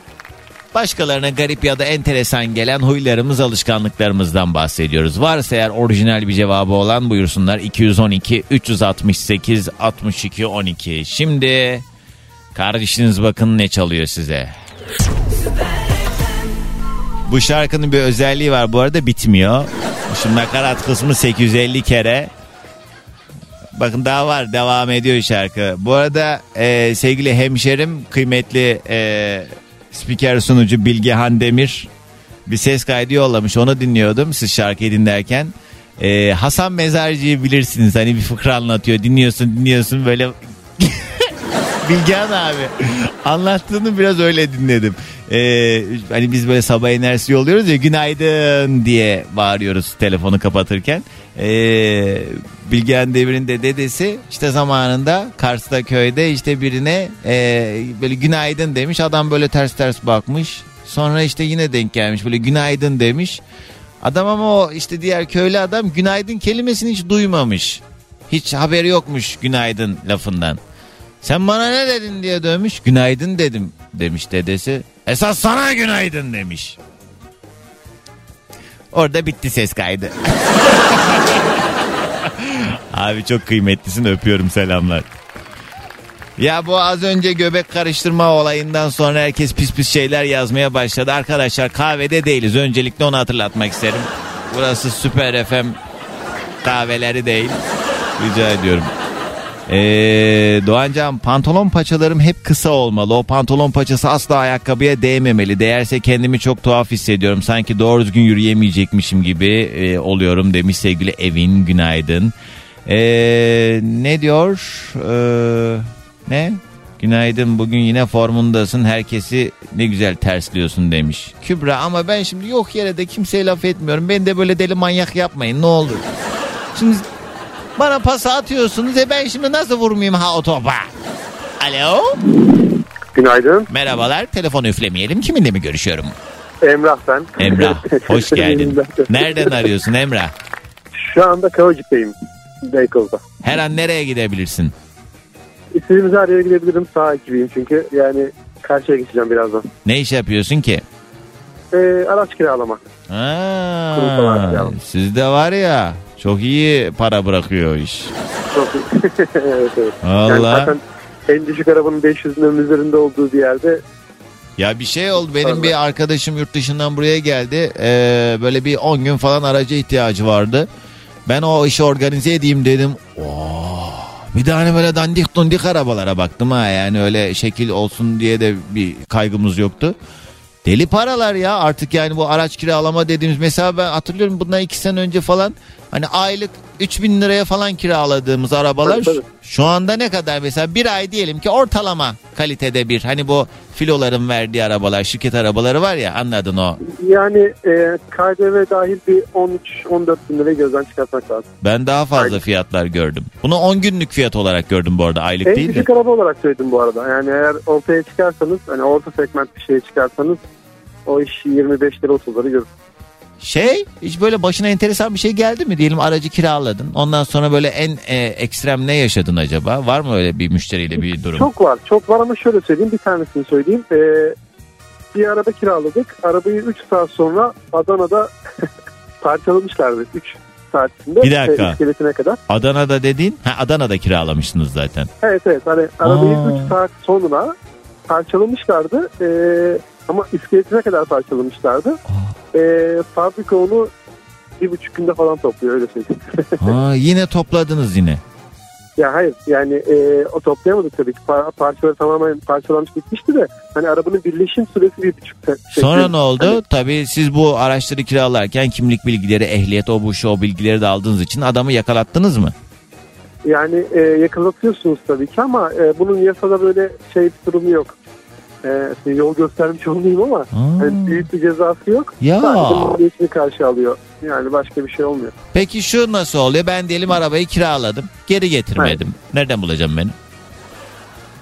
Başkalarına garip ya da enteresan gelen huylarımız, alışkanlıklarımızdan bahsediyoruz. Varsa eğer orijinal bir cevabı olan buyursunlar. 212 368 62 12. Şimdi kardeşiniz bakın ne çalıyor size. Bu şarkının bir özelliği var. Bu arada bitmiyor. Şimdi nakarat kısmı 850 kere. Bakın daha var devam ediyor şarkı. Bu arada e, sevgili hemşerim kıymetli e, spiker sunucu Bilgehan Demir bir ses kaydı yollamış onu dinliyordum siz şarkıyı dinlerken. E, Hasan Mezarcı'yı bilirsiniz hani bir fıkra anlatıyor dinliyorsun dinliyorsun böyle (laughs) Bilgehan abi anlattığını biraz öyle dinledim. Ee, hani biz böyle sabah enerjisi yolluyoruz ya günaydın diye bağırıyoruz telefonu kapatırken. Ee, Bilgehan Demir'in de dedesi işte zamanında Kars'ta köyde işte birine e, böyle günaydın demiş. Adam böyle ters ters bakmış. Sonra işte yine denk gelmiş böyle günaydın demiş. Adam ama o işte diğer köylü adam günaydın kelimesini hiç duymamış. Hiç haberi yokmuş günaydın lafından. Sen bana ne dedin diye dönmüş. Günaydın dedim demiş dedesi. Esas sana günaydın demiş. Orada bitti ses kaydı. (laughs) Abi çok kıymetlisin öpüyorum selamlar. Ya bu az önce göbek karıştırma olayından sonra herkes pis pis şeyler yazmaya başladı. Arkadaşlar kahvede değiliz. Öncelikle onu hatırlatmak isterim. Burası Süper FM kahveleri değil. Rica ediyorum. Ee, Doğancan pantolon paçalarım hep kısa olmalı. O pantolon paçası asla ayakkabıya değmemeli. Değerse kendimi çok tuhaf hissediyorum. Sanki doğru düzgün yürüyemeyecekmişim gibi e, oluyorum demiş sevgili Evin. Günaydın. Ee, ne diyor? Ee, ne? Günaydın bugün yine formundasın. Herkesi ne güzel tersliyorsun demiş. Kübra ama ben şimdi yok yere de kimseye laf etmiyorum. Beni de böyle deli manyak yapmayın ne olur. Şimdi bana pas atıyorsunuz e ben şimdi nasıl vurmayayım ha o topa? Alo? Günaydın. Merhabalar. Telefonu üflemeyelim. Kiminle mi görüşüyorum? Emrah ben. Emrah. Hoş (laughs) geldin. Nereden arıyorsun Emrah? Şu anda Kavacık'tayım. Beykoz'da. Her an nereye gidebilirsin? İstediğimiz her yere gidebilirim. Sağ ekibiyim çünkü. Yani karşıya geçeceğim birazdan. Ne iş yapıyorsun ki? Ee, araç kiralama. Kurumsal Ha, araç kiralama. sizde var ya çok iyi para bırakıyor iş. Çok iyi. (laughs) evet evet. Yani Allah. zaten en düşük arabanın 500 liranın üzerinde olduğu bir yerde Ya bir şey oldu. Benim Vallahi. bir arkadaşım yurt dışından buraya geldi. Ee, böyle bir 10 gün falan araca ihtiyacı vardı. Ben o işi organize edeyim dedim. Oo. Bir de hani böyle dandik dundik arabalara baktım ha. Yani öyle şekil olsun diye de bir kaygımız yoktu. Deli paralar ya artık yani bu araç kiralama dediğimiz mesela ben hatırlıyorum bundan iki sene önce falan hani aylık 3000 liraya falan kiraladığımız arabalar Tabii, tabii. şu anda ne kadar mesela bir ay diyelim ki ortalama kalitede bir hani bu filoların verdiği arabalar şirket arabaları var ya anladın o. yani e, KDV dahil bir 13-14 bin lirayı gözden çıkartmak lazım. Ben daha fazla fiyatlar gördüm. Bunu 10 günlük fiyat olarak gördüm bu arada aylık En değil de. düşük araba olarak söyledim bu arada. Yani eğer ortaya çıkarsanız hani orta segment bir şeye çıkarsanız o iş 25 lira 30 lira görür. Şey hiç böyle başına enteresan bir şey geldi mi? Diyelim aracı kiraladın. Ondan sonra böyle en e, ekstrem ne yaşadın acaba? Var mı öyle bir müşteriyle bir durum? Çok var. Çok var ama şöyle söyleyeyim. Bir tanesini söyleyeyim. Ee, bir araba kiraladık. Arabayı 3 saat sonra Adana'da (laughs) parçalamışlardı. 3 saat içinde. Bir dakika. e, kadar. Adana'da dediğin? Ha Adana'da kiralamışsınız zaten. Evet evet. Hani arabayı Aa. 3 saat sonra parçalamışlardı. Ee, ama iskeletine kadar parçalamışlardı. Ee, fabrika onu bir buçuk günde falan topluyor öyle söyleyeyim. (laughs) Ha, yine topladınız yine. ya hayır yani e, o toplayamadık tabii ki. Par- parçaları tamamen parçalanmış bitmişti de hani arabanın birleşim süresi bir buçuk saat. Sonra ne oldu? Tabii siz bu araçları kiralarken kimlik bilgileri, ehliyet, o bu şu o bilgileri de aldığınız için adamı yakalattınız mı? Yani e, yakalatıyorsunuz tabii ki ama e, bunun yasada böyle şey bir durumu yok. E, yol göstermiş olmayayım ama hani büyük bir cezası yok. Ya. Sadece karşı alıyor. Yani başka bir şey olmuyor. Peki şu nasıl oluyor? Ben diyelim arabayı kiraladım. Geri getirmedim. Nereden bulacağım beni?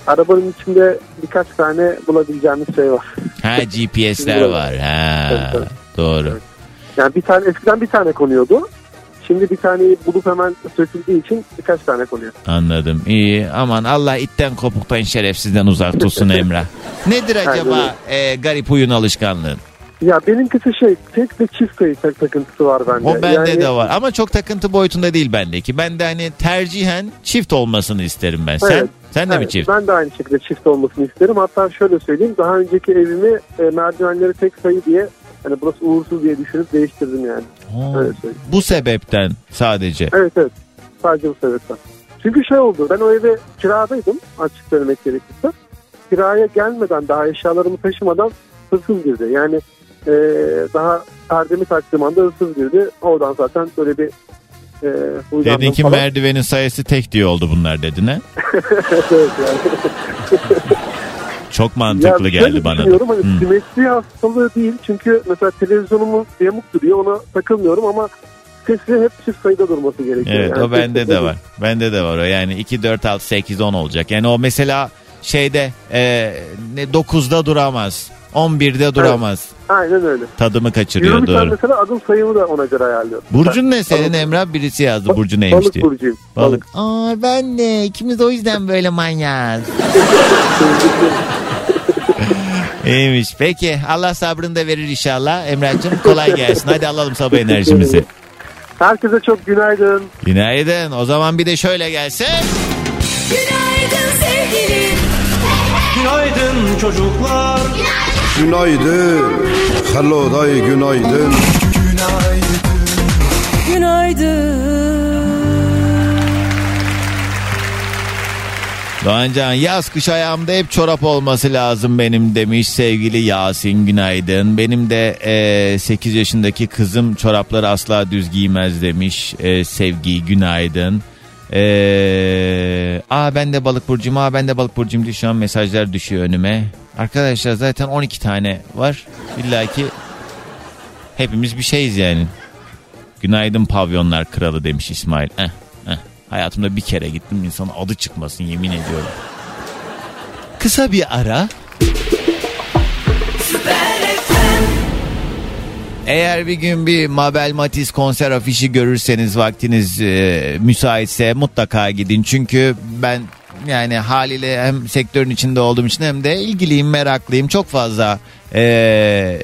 Arabanın içinde birkaç tane bulabileceğiniz şey var. Ha (laughs) GPS'ler var. Ha Evet, evet. doğru. Yani bir tane eskiden bir tane konuyordu. Şimdi bir taneyi bulup hemen söküldüğü için birkaç tane konuyor. Anladım. İyi. Aman Allah itten kopuktan şerefsizden uzak tutsun Emrah. (laughs) Nedir acaba e, garip huyun alışkanlığın? Ya benimkisi şey tek ve çift sayı tak- takıntısı var bende. O bende Yani- de var. Ama çok takıntı boyutunda değil bendeki. Ben de hani tercihen çift olmasını isterim ben. Sen? Evet. Sen de mi Evet, çift? Ben de aynı şekilde çift olmasını isterim. Hatta şöyle söyleyeyim. Daha önceki evimi e, merdivenleri tek sayı diye hani burası uğursuz diye düşünüp değiştirdim yani. Ha, Öyle söyleyeyim. bu sebepten sadece. Evet evet. Sadece bu sebepten. Çünkü şey oldu. Ben o eve kiradaydım açık söylemek gerekirse. Kiraya gelmeden daha eşyalarımı taşımadan hırsız girdi. Yani e, daha perdemi taktığım anda hırsız girdi. Oradan zaten böyle bir e, Dedin ki falan. merdivenin sayısı tek diye oldu bunlar dedin ha? (laughs) evet yani. (laughs) Çok mantıklı Ya geldi bana düşünüyorum, Hani Hı. simetri hastalığı değil. Çünkü mesela televizyonumun yamuk duruyor. Ona takılmıyorum ama sesi hep çift sayıda durması gerekiyor. Evet Yani o bende de var. Bende de var o. Yani 2, 4, 6, 8, 10 olacak. Yani o mesela şeyde e, ne 9'da duramaz. 11'de duramaz. Aynen öyle. Tadımı kaçırıyor Yürürken doğru. mesela adım sayımı da ona göre ayarlıyorum. Burcun ne senin Balık- Emrah? Birisi yazdı Burcu neymiş Balık diye. burcuyum. Balık. Aa ben de. İkimiz o yüzden böyle manyağız. (laughs) İyiymiş. Peki Allah sabrını da verir inşallah. Emrah'cığım kolay gelsin. Hadi alalım sabah enerjimizi. Herkese çok günaydın. Günaydın. O zaman bir de şöyle gelsin. Günaydın sevgilim. Günaydın çocuklar. Günaydın. Hello day günaydın. Doğancan yaz kış ayağımda hep çorap olması lazım benim demiş sevgili Yasin günaydın. Benim de e, 8 yaşındaki kızım çorapları asla düz giymez demiş e, sevgi günaydın. E, aa ben de balık burcuyum aa ben de balık burcuyum diye şu an mesajlar düşüyor önüme. Arkadaşlar zaten 12 tane var. İlla ki hepimiz bir şeyiz yani. Günaydın pavyonlar kralı demiş İsmail. Eh, eh. Hayatımda bir kere gittim insanın adı çıkmasın yemin ediyorum. Kısa bir ara. Eğer bir gün bir Mabel Matiz konser afişi görürseniz vaktiniz e, müsaitse mutlaka gidin. Çünkü ben yani haliyle hem sektörün içinde olduğum için hem de ilgiliyim, meraklıyım. Çok fazla e,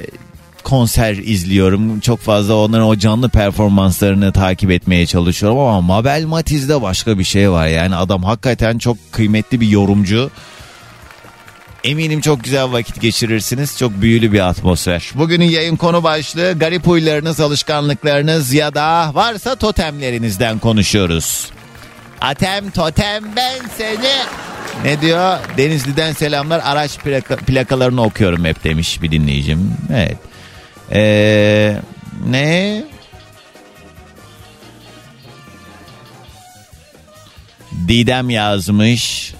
konser izliyorum. Çok fazla onların o canlı performanslarını takip etmeye çalışıyorum ama Mabel Matiz'de başka bir şey var. Yani adam hakikaten çok kıymetli bir yorumcu. Eminim çok güzel vakit geçirirsiniz. Çok büyülü bir atmosfer. Bugünün yayın konu başlığı garip huylarınız, alışkanlıklarınız ya da varsa totemlerinizden konuşuyoruz. Atem totem ben seni. Ne diyor? Denizli'den selamlar. Araç plaka- plakalarını okuyorum hep demiş bir dinleyicim. Evet. Ee, ne? Didem yazmış.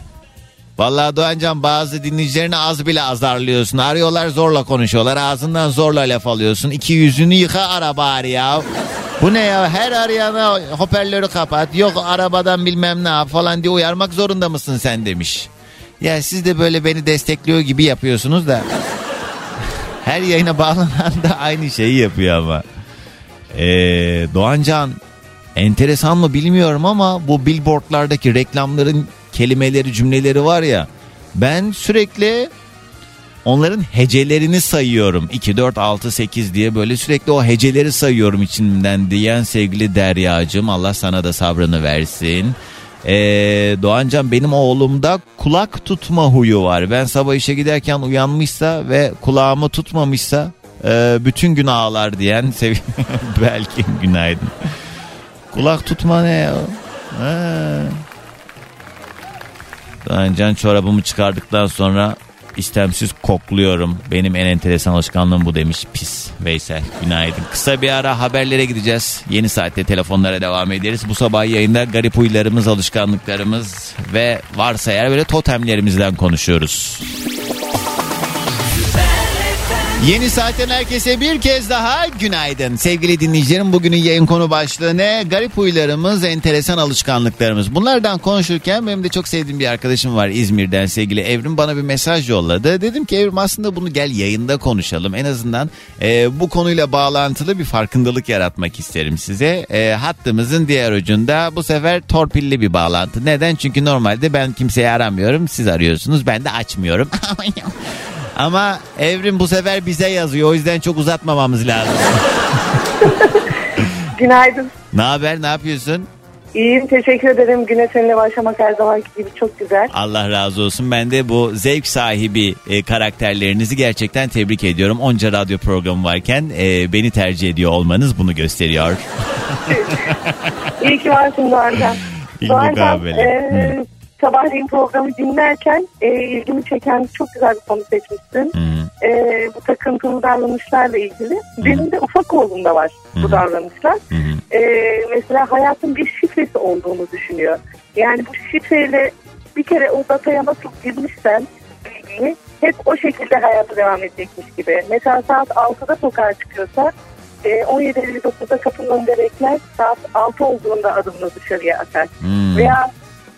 Vallahi Doğancan bazı dinleyicilerini az bile azarlıyorsun. Arıyorlar zorla konuşuyorlar. Ağzından zorla laf alıyorsun. İki yüzünü yıka ara bari ya. Bu ne ya? Her arayana hoparlörü kapat. Yok arabadan bilmem ne yap falan diye uyarmak zorunda mısın sen demiş. Ya siz de böyle beni destekliyor gibi yapıyorsunuz da. (laughs) Her yayına bağlanan da aynı şeyi yapıyor ama. Ee, Doğancan enteresan mı bilmiyorum ama bu billboardlardaki reklamların kelimeleri cümleleri var ya ben sürekli onların hecelerini sayıyorum 2 4 6 8 diye böyle sürekli o heceleri sayıyorum içimden diyen sevgili Deryacığım Allah sana da sabrını versin. Ee, Doğancan benim oğlumda kulak tutma huyu var. Ben sabah işe giderken uyanmışsa ve kulağımı tutmamışsa e, bütün gün ağlar diyen sev (laughs) belki günaydın. Kulak tutma ne ya? Ha. Doğancan çorabımı çıkardıktan sonra istemsiz kokluyorum. Benim en enteresan alışkanlığım bu demiş pis Veysel. Günaydın. Kısa bir ara haberlere gideceğiz. Yeni saatte telefonlara devam ederiz. Bu sabah yayında garip huylarımız, alışkanlıklarımız ve varsa eğer böyle totemlerimizden konuşuyoruz. Yeni saatten herkese bir kez daha günaydın. Sevgili dinleyicilerim bugünün yayın konu başlığı ne? Garip huylarımız, enteresan alışkanlıklarımız. Bunlardan konuşurken benim de çok sevdiğim bir arkadaşım var İzmir'den sevgili Evrim bana bir mesaj yolladı. Dedim ki Evrim aslında bunu gel yayında konuşalım. En azından e, bu konuyla bağlantılı bir farkındalık yaratmak isterim size. E, hattımızın diğer ucunda bu sefer torpilli bir bağlantı. Neden? Çünkü normalde ben kimseyi aramıyorum. Siz arıyorsunuz ben de açmıyorum. (laughs) Ama Evrim bu sefer bize yazıyor. O yüzden çok uzatmamamız lazım. (laughs) Günaydın. ne haber? Ne yapıyorsun? İyiyim teşekkür ederim. Güne seninle başlamak her zamanki gibi çok güzel. Allah razı olsun. Ben de bu zevk sahibi e, karakterlerinizi gerçekten tebrik ediyorum. Onca radyo programı varken e, beni tercih ediyor olmanız bunu gösteriyor. (laughs) İyi ki varsın Doğancan. İyi Doğancan e, sabahleyin programı dinlerken e, ilgimi çeken çok güzel bir konu seçmişsin. E, bu takıntılı davranışlarla ilgili. Benim de ufak oğlumda var bu davranışlar. E, mesela hayatın bir şifresi olduğunu düşünüyor. Yani bu şifreyle bir kere o dataya nasıl girmişsen bilgiyi hep o şekilde hayatı devam edecekmiş gibi. Mesela saat 6'da sokağa çıkıyorsa e, 17.59'da kapının önünde bekler. Saat 6 olduğunda adımını dışarıya atar. Hmm. Veya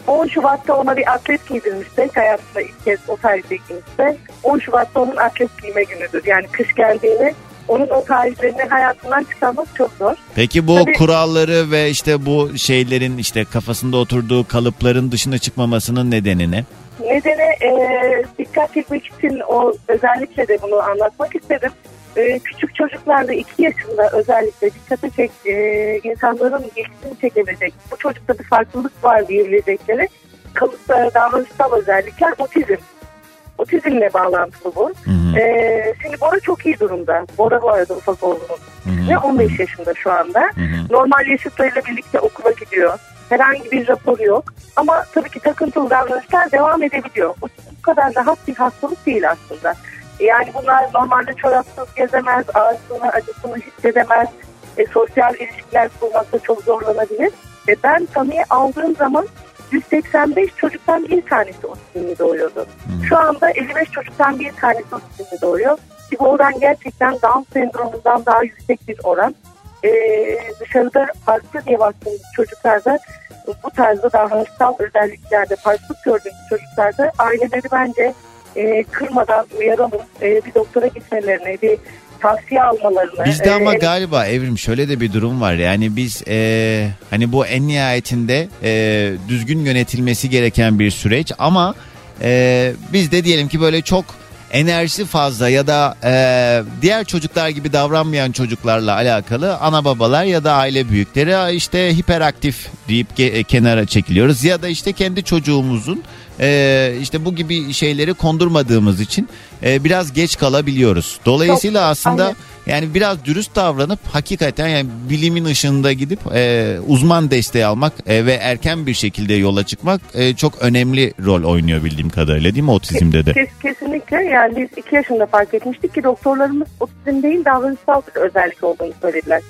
10 Şubat'ta ona bir atlet giydirmişsek hayatında ilk kez o tarihte giymişse 10 Şubat'ta onun atlet giyme günüdür. Yani kış geldiğini onun o tarihlerini hayatından çıkarmak çok zor. Peki bu Tabii- kuralları ve işte bu şeylerin işte kafasında oturduğu kalıpların dışına çıkmamasının nedeni ne? Nedeni e, dikkat çekmek için o özellikle de bunu anlatmak istedim. E, küçük çocuklarda 2 yaşında özellikle dikkate çek, e, insanların ilgisini çekebilecek. Bu çocukta bir farklılık var diyebilecekleri kalıplara davranışsal özellikler otizm. Otizmle bağlantılı bu. E, şimdi Bora çok iyi durumda. Bora bu arada ufak oğlunun. Ve 15 yaşında şu anda. Normal yaşıtlarıyla birlikte okula gidiyor. Herhangi bir rapor yok. Ama tabii ki takıntılı davranışlar devam edebiliyor. Bu bu kadar rahat bir hastalık değil aslında. Yani bunlar normalde çorapsız gezemez, ağrısını, acısını hissedemez. E, sosyal ilişkiler kurmakta çok zorlanabilir. Ve ben tanıya aldığım zaman 185 çocuktan bir tanesi otizmli doğuyordu. Şu anda 55 çocuktan bir tanesi otizmli doğuyor. Ki bu oran gerçekten Down sendromundan daha yüksek bir oran. Ee, dışarıda farklı diye baktığımız çocuklarda bu tarzda davranışsal özelliklerde farklılık gördüğümüz çocuklarda aileleri bence e, kırmadan uyaralım, e, bir doktora gitmelerini, bir tavsiye almalarını. Bizde ama e, galiba Evrim şöyle de bir durum var. Yani biz e, hani bu en nihayetinde e, düzgün yönetilmesi gereken bir süreç ama e, biz de diyelim ki böyle çok enerjisi fazla ya da e, diğer çocuklar gibi davranmayan çocuklarla alakalı ana babalar ya da aile büyükleri "Aa, işte hiperaktif deyip ge- kenara çekiliyoruz ya da işte kendi çocuğumuzun e, işte bu gibi şeyleri kondurmadığımız için e, biraz geç kalabiliyoruz. Dolayısıyla Çok, aslında aynen. yani biraz dürüst davranıp hakikaten yani bilimin ışığında gidip e, uzman desteği almak e, ve erken bir şekilde yola çıkmak e, çok önemli rol oynuyor bildiğim kadarıyla değil mi otizmde de? Kes, kesinlikle yani biz iki yaşında fark etmiştik ki doktorlarımız otizm değil davranışsal bir özellik olduğunu söylediler.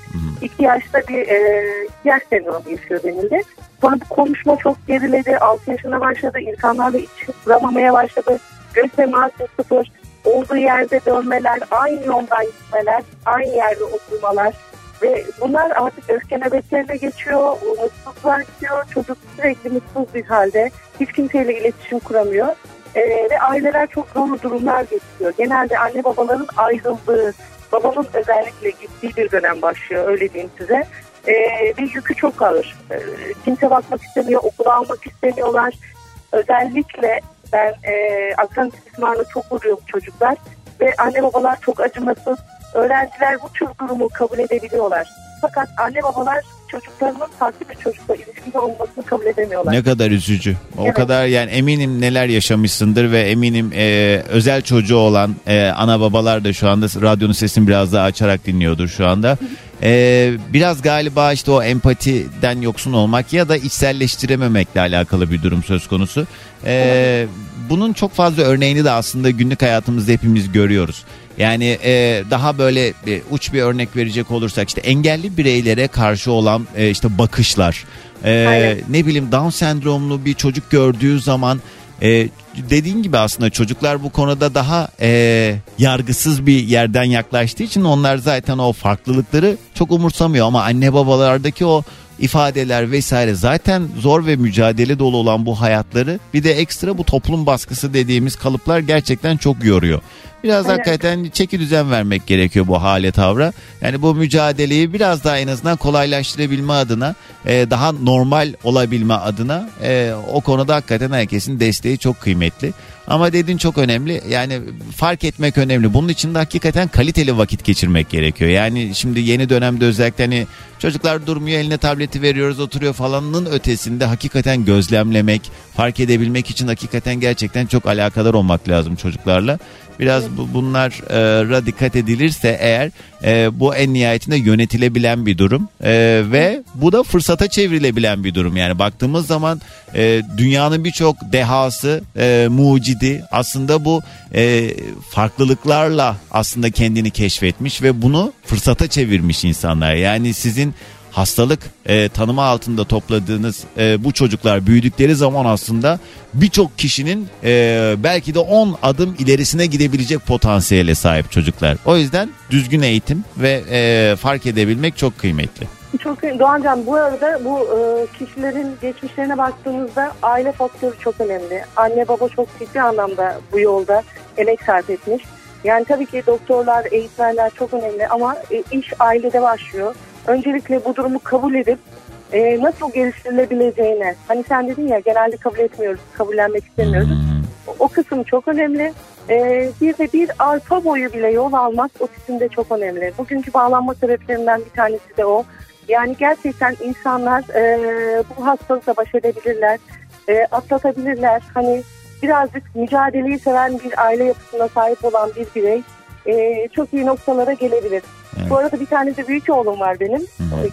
İki yaşta bir e, yaş sendromu yaşıyor denildi. Sonra bu konuşma çok geriledi. 6 yaşına başladı. İnsanlarla iç kuramamaya başladı. Göz teması sıfır. Olduğu yerde dönmeler, aynı yoldan gitmeler, aynı yerde oturmalar. Ve bunlar artık öfke nöbetlerine geçiyor, mutsuzluğa gidiyor. Çocuk sürekli mutsuz bir halde. Hiç kimseyle iletişim kuramıyor. Ee, ve aileler çok zor durumlar geçiriyor. Genelde anne babaların ayrıldığı babamın özellikle gittiği bir dönem başlıyor öyle diyeyim size. E, bir yükü çok ağır. E, kimse bakmak istemiyor, okula almak istemiyorlar. Özellikle ben e, akran istismarına çok vuruyorum çocuklar ve anne babalar çok acımasız. Öğrenciler bu tür durumu kabul edebiliyorlar. Fakat anne babalar çocuklarının farklı bir çocukla ilişkide olmasını kabul edemiyorlar. Ne kadar üzücü. O Evet. kadar yani eminim neler yaşamışsındır ve eminim e, özel çocuğu olan e, ana babalar da şu anda radyonun sesini biraz daha açarak dinliyordur şu anda. E, biraz galiba işte o empatiden yoksun olmak ya da içselleştirememekle alakalı bir durum söz konusu. E, bunun çok fazla örneğini de aslında günlük hayatımızda hepimiz görüyoruz. Yani e, daha böyle e, uç bir örnek verecek olursak işte engelli bireylere karşı olan e, işte bakışlar, e, Aynen. ne bileyim Down sendromlu bir çocuk gördüğü zaman e, dediğin gibi aslında çocuklar bu konuda daha e, yargısız bir yerden yaklaştığı için onlar zaten o farklılıkları çok umursamıyor ama anne babalardaki o ifadeler vesaire zaten zor ve mücadele dolu olan bu hayatları bir de ekstra bu toplum baskısı dediğimiz kalıplar gerçekten çok yoruyor. Biraz Evet. hakikaten çeki düzen vermek gerekiyor bu hale tavra. Yani bu mücadeleyi biraz daha en azından kolaylaştırabilme adına, e, daha normal olabilme adına e, o konuda hakikaten herkesin desteği çok kıymetli. Ama dediğin çok önemli. Yani fark etmek önemli. Bunun için de hakikaten kaliteli vakit geçirmek gerekiyor. Yani şimdi yeni dönemde özellikle hani çocuklar durmuyor eline tableti veriyoruz oturuyor falanın ötesinde hakikaten gözlemlemek, fark edebilmek için hakikaten gerçekten çok alakadar olmak lazım çocuklarla. Biraz bu, bunlara dikkat edilirse eğer e, bu en nihayetinde yönetilebilen bir durum E, ve bu da fırsata çevrilebilen bir durum. Yani baktığımız zaman e, dünyanın birçok dehası, e, mucidi aslında bu e, farklılıklarla aslında kendini keşfetmiş ve bunu fırsata çevirmiş insanlar. Yani sizin hastalık e, tanımı altında topladığınız e, bu çocuklar büyüdükleri zaman aslında birçok kişinin e, belki de 10 adım ilerisine gidebilecek potansiyele sahip çocuklar. O yüzden düzgün eğitim ve e, fark edebilmek çok kıymetli. Çok Doğancan bu arada bu e, kişilerin geçmişlerine baktığımızda aile faktörü çok önemli. Anne baba çok ciddi anlamda bu yolda emek sarf etmiş. Yani tabii ki doktorlar, eğitmenler çok önemli ama e, iş ailede başlıyor. Öncelikle bu durumu kabul edip e, nasıl geliştirilebileceğine. Hani sen dedin ya genelde kabul etmiyoruz, kabullenmek istemiyoruz. O, o kısım çok önemli. E, bir de bir arpa boyu bile yol almak otizmde çok önemli. Bugünkü bağlanma sebeplerinden bir tanesi de o. Yani gerçekten insanlar e, bu hastalıkla baş edebilirler, e, atlatabilirler. Hani birazcık mücadeleyi seven bir aile yapısına sahip olan bir birey e, çok iyi noktalara gelebilir. Bu arada bir tane de büyük oğlum var benim.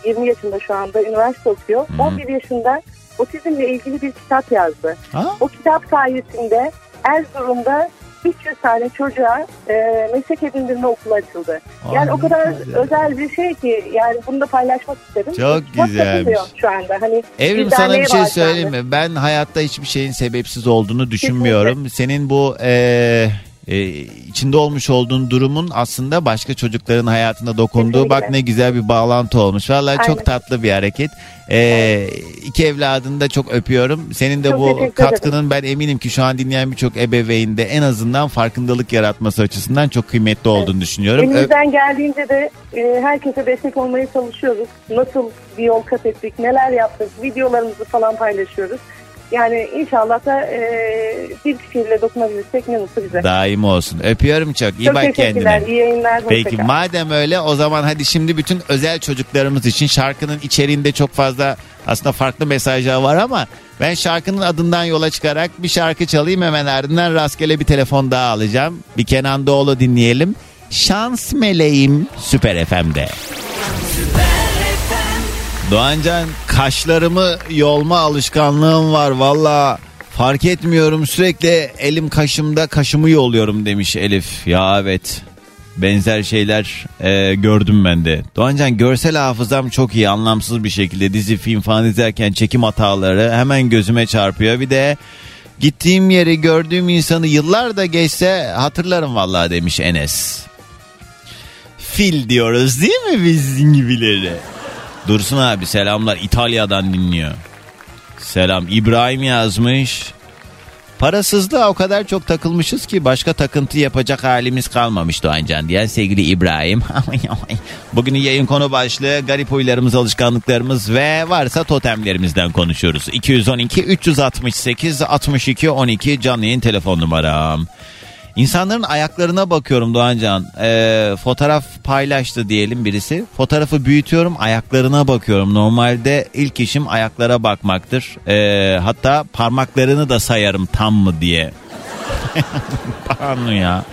E, 20 yaşında şu anda üniversite okuyor. 11 yaşında otizmle ilgili bir kitap yazdı. O kitap sayesinde Erzurum'da 300 tane çocuğa e, meslek edindirme okulu açıldı. Yani Aa, o kadar güzel. özel bir şey ki yani bunu da paylaşmak istedim. Çok güzelmiş. şu anda. Hani Evrim sana bir şey söyleyeyim mi? Ben hayatta hiçbir şeyin sebepsiz olduğunu düşünmüyorum. Senin bu e, e, içinde olmuş olduğun durumun aslında başka çocukların hayatına dokunduğu Kesinlikle. bak ne güzel bir bağlantı olmuş. Vallahi Aynen. çok tatlı bir hareket. E, iki evladını da çok öpüyorum. Senin de Çok bu katkının ben eminim ki şu an dinleyen birçok ebeveyn de en azından farkındalık yaratması açısından çok kıymetli olduğunu düşünüyorum. Ö- Elimizden geldiğince de e, herkese destek olmaya çalışıyoruz. Nasıl bir yol kat ettik, neler yaptık, videolarımızı falan paylaşıyoruz. Yani inşallah da e, bir kişiyle dokunabilirsek ne mutlu bize. Daim olsun. Öpüyorum çok. İyi Çok bak teşekkürler. kendine. İyi yayınlar. Peki madem öyle o zaman hadi şimdi bütün özel çocuklarımız için şarkının içeriğinde çok fazla aslında farklı mesajlar var ama ben şarkının adından yola çıkarak bir şarkı çalayım hemen ardından rastgele bir telefon daha alacağım. Bir Kenan Doğulu dinleyelim. Şans meleğim Süper FM'de. Doğancan kaşlarımı yolma alışkanlığım var valla fark etmiyorum sürekli elim kaşımda kaşımı yoluyorum demiş Elif. Ya evet benzer şeyler e, gördüm ben de. Doğancan görsel hafızam çok iyi anlamsız bir şekilde dizi film falan izlerken çekim hataları hemen gözüme çarpıyor. Bir de gittiğim yeri gördüğüm insanı yıllar da geçse hatırlarım vallahi demiş Enes. Fil diyoruz değil mi biz gibileri? Dursun abi selamlar İtalya'dan dinliyor. Selam İbrahim yazmış. parasızlığa o kadar çok takılmışız ki başka takıntı yapacak halimiz kalmamış Doğancan diyen sevgili İbrahim. (laughs) Bugünün yayın konu başlığı garip huylarımız, alışkanlıklarımız ve varsa totemlerimizden konuşuyoruz. 212 368 62 12 canlı yayın telefon numaram. İnsanların ayaklarına bakıyorum Doğancan. Ee, fotoğraf paylaştı diyelim birisi. Fotoğrafı büyütüyorum ayaklarına bakıyorum. Normalde ilk işim ayaklara bakmaktır. Ee, hatta parmaklarını da sayarım tam mı diye. (laughs) Pardon ya.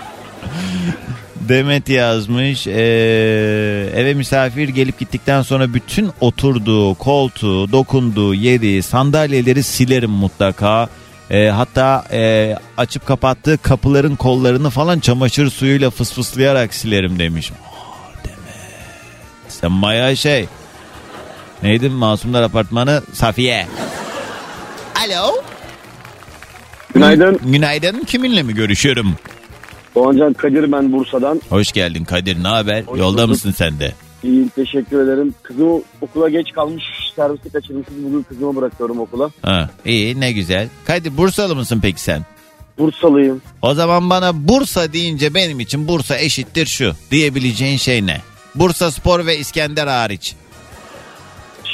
Demet yazmış ee, eve misafir gelip gittikten sonra bütün oturduğu koltuğu dokunduğu yeri sandalyeleri silerim mutlaka e, hatta e, açıp kapattığı kapıların kollarını falan çamaşır suyuyla fısfıslayarak silerim demiş. Aa. Sen bayağı şey. Neydi Masumlar Apartmanı Safiye. Alo. Günaydın. Günaydın. Kiminle mi görüşüyorum? Doğancan Kadir ben Bursa'dan. Hoş geldin Kadir. Ne haber? Hoş Yolda bulduk. mısın sen de? İyi teşekkür ederim. Kızım okula geç kalmış. Servisi kaçırmışız. Bugün kızımı bırakıyorum okula. Ha, iyi ne güzel. Kadir Bursalı mısın peki sen? Bursalıyım. O zaman bana Bursa deyince benim için Bursa eşittir şu diyebileceğin şey ne? Bursa Spor ve İskender hariç.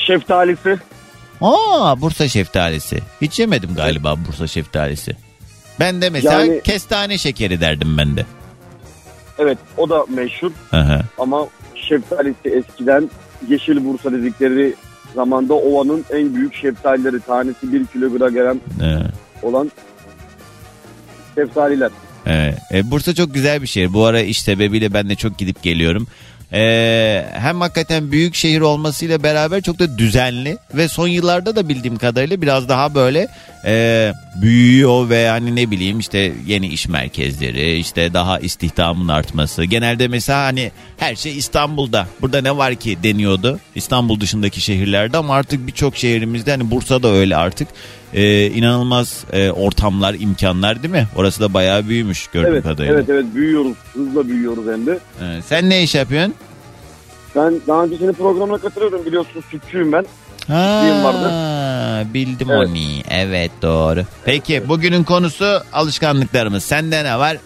Şeftalisi. Aa Bursa şeftalisi. Hiç yemedim galiba Bursa şeftalisi. Ben de mesela Yani- kestane şekeri derdim ben de. Evet o da meşhur. Hı. Ama şeftalisi eskiden Yeşil Bursa dedikleri zamanda ovanın en büyük şeftalileri. Tanesi 1 kilogram gelen Ee, olan şeftaliler. evet. E, Bursa çok güzel bir şehir. Bu ara iş sebebiyle ben de çok gidip geliyorum. Ee, hem hakikaten büyük şehir olmasıyla beraber çok da düzenli ve son yıllarda da bildiğim kadarıyla biraz daha böyle e, büyüyor ve hani ne bileyim işte yeni iş merkezleri işte daha istihdamın artması genelde mesela hani her şey İstanbul'da burada ne var ki deniyordu İstanbul dışındaki şehirlerde ama artık birçok şehrimizde hani Bursa'da öyle artık e, inanılmaz e, ortamlar imkanlar değil mi orası da bayağı büyümüş gördüğüm Evet, kadarıyla. evet evet büyüyoruz. Hızla büyüyoruz hem de. Evet, sen ne iş yapıyorsun? Ben daha önce senin programına katılıyorum biliyorsun sütçüyüm ben. Sütçüyüm vardı. Ha, bildim Evet. onu. Evet doğru. Peki bugünün konusu alışkanlıklarımız. Sende ne var?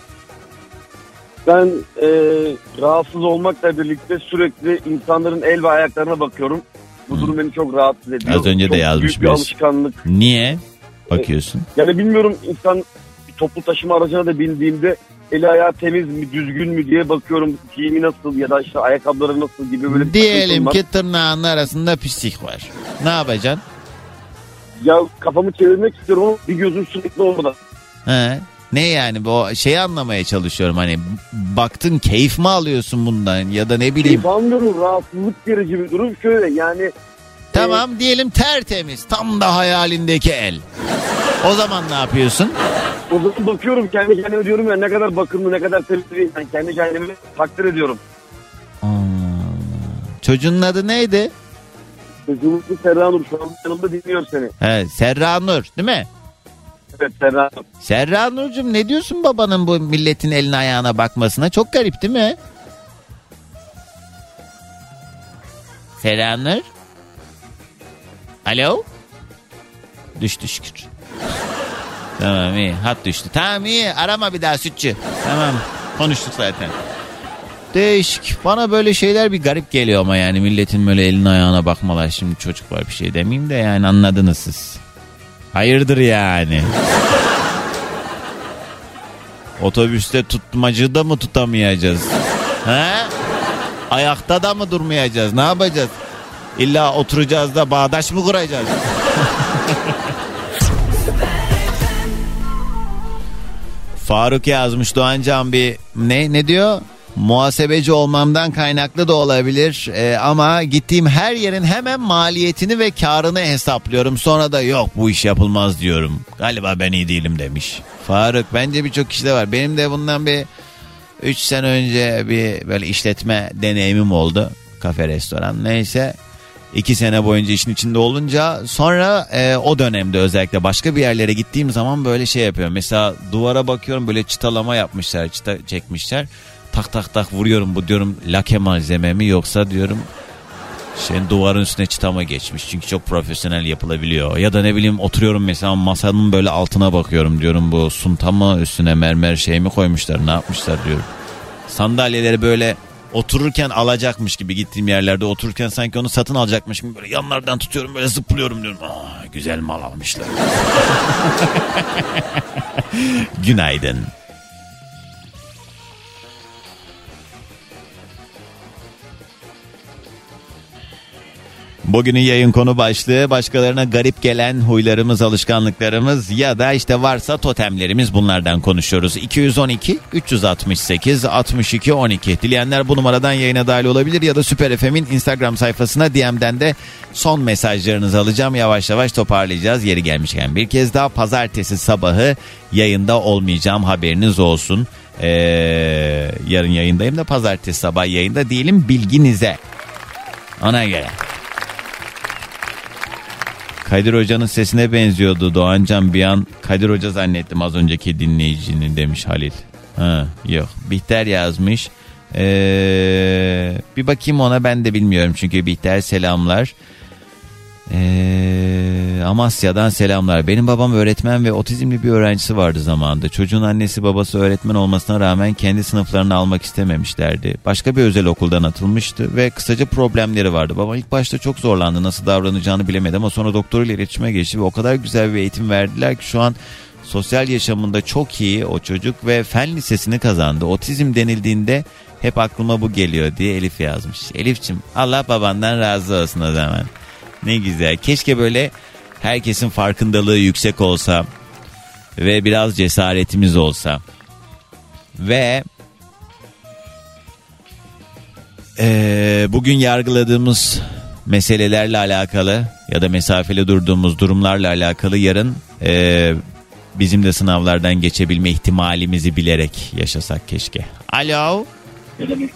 Ben e, rahatsız olmakla birlikte sürekli insanların el ve ayaklarına bakıyorum. Bu durum beni çok rahatsız ediyor. Az önce de çok yazmış büyük bir alışkanlık. Niye bakıyorsun? Yani bilmiyorum insan toplu taşıma aracına da bindiğimde eli ayağı temiz mi düzgün mü diye bakıyorum. Giyimi nasıl ya da işte ayakkabıları nasıl gibi böyle bir Diyelim ki tırnağının arasında pislik var. Ne yapacaksın? Ya kafamı çevirmek istiyorum ama bir gözüm sürekli orada. He? Ne yani bu şeyi anlamaya çalışıyorum hani baktın keyif mi alıyorsun bundan ya da ne bileyim. Keyif almıyorum rahatsızlık verici bir durum şöyle yani Tamam diyelim tertemiz tam da hayalindeki el. O zaman ne yapıyorsun? o zaman bakıyorum kendi kendime diyorum ya ne kadar bakımlı ne kadar temiz ben kendi kendimi takdir ediyorum. Aa, çocuğun adı neydi? Çocuğumuz Serra Nur şu an yanımda dinliyor seni. He, Serra Nur değil mi? Evet Serra Nur. Serra Nurcuğum ne diyorsun babanın bu milletin eline ayağına bakmasına? Çok garip değil mi? Serra Nur? Alo? Düştü şükür. Tamam iyi hat düştü. Tamam iyi arama bir daha sütçü. Tamam konuştuk zaten. Değişik. Bana böyle şeyler bir garip geliyor ama yani milletin böyle eline ayağına bakmalar. Şimdi çocuk var bir şey demeyeyim de yani anladınız siz. Hayırdır yani. Otobüste tutmacı da mı tutamayacağız? He? Ayakta da mı durmayacağız? Ne yapacağız? İlla oturacağız da bağdaş mı kuracağız? (laughs) Faruk yazmış Doğancan bir ne ne diyor? Muhasebeci olmamdan kaynaklı da olabilir Ee, ama gittiğim her yerin hemen maliyetini ve karını hesaplıyorum. Sonra da yok bu iş yapılmaz diyorum. Galiba ben iyi değilim demiş. Faruk bence birçok kişide var. Benim de bundan bir 3 sene önce bir böyle işletme deneyimim oldu. Kafe restoran neyse. 2 sene boyunca işin içinde olunca sonra e, o dönemde özellikle başka bir yerlere gittiğim zaman böyle şey yapıyorum. Mesela duvara bakıyorum böyle çıtalama yapmışlar çıta çekmişler. Tak tak tak vuruyorum bu diyorum lake malzeme mi yoksa diyorum Senin duvarın üstüne çıta mı geçmiş? Çünkü çok profesyonel yapılabiliyor. Ya da ne bileyim oturuyorum mesela masanın böyle altına bakıyorum diyorum bu sunta mı üstüne mermer şey mi koymuşlar ne yapmışlar diyorum. Sandalyeleri böyle otururken alacakmış gibi gittiğim yerlerde otururken sanki onu satın alacakmış gibi böyle yanlardan tutuyorum böyle zıplıyorum diyorum. Aa, güzel mal almışlar. (laughs) Günaydın. Bugünün yayın konu başlığı başkalarına garip gelen huylarımız, alışkanlıklarımız ya da işte varsa totemlerimiz bunlardan konuşuyoruz. 212 368 62 12. Dileyenler bu numaradan yayına dahil olabilir ya da Süper FM'in Instagram sayfasına DM'den de son mesajlarınızı alacağım. Yavaş yavaş toparlayacağız. Yeri gelmişken bir kez daha pazartesi sabahı yayında olmayacağım haberiniz olsun. Ee, yarın yayındayım da pazartesi sabah yayında değilim bilginize. Ona göre. Kadir Hoca'nın sesine benziyordu Doğancan bir an Kadir Hoca zannettim az önceki dinleyicinin demiş Halil. Ha, yok Bihter yazmış. Ee, bir bakayım ona ben de bilmiyorum çünkü Bihter selamlar. Ee, Amasya'dan selamlar. Benim babam öğretmen ve otizmli bir öğrencisi vardı zamanında. Çocuğun annesi babası öğretmen olmasına rağmen kendi sınıflarını almak istememişlerdi. Başka bir özel okuldan atılmıştı ve kısaca problemleri vardı. Babam ilk başta çok zorlandı. Nasıl davranacağını bilemedi ama sonra doktoruyla iletişime geçti ve o kadar güzel bir eğitim verdiler ki şu an sosyal yaşamında çok iyi o çocuk ve fen lisesini kazandı. Otizm denildiğinde hep aklıma bu geliyor diye Elif yazmış. Elifçim Allah babandan razı olsun o zaman. Ne güzel. Keşke böyle herkesin farkındalığı yüksek olsa ve biraz cesaretimiz olsa. Ve eee, bugün yargıladığımız meselelerle alakalı ya da mesafeli durduğumuz durumlarla alakalı yarın eee, bizim de sınavlardan geçebilme ihtimalimizi bilerek yaşasak keşke. Alo.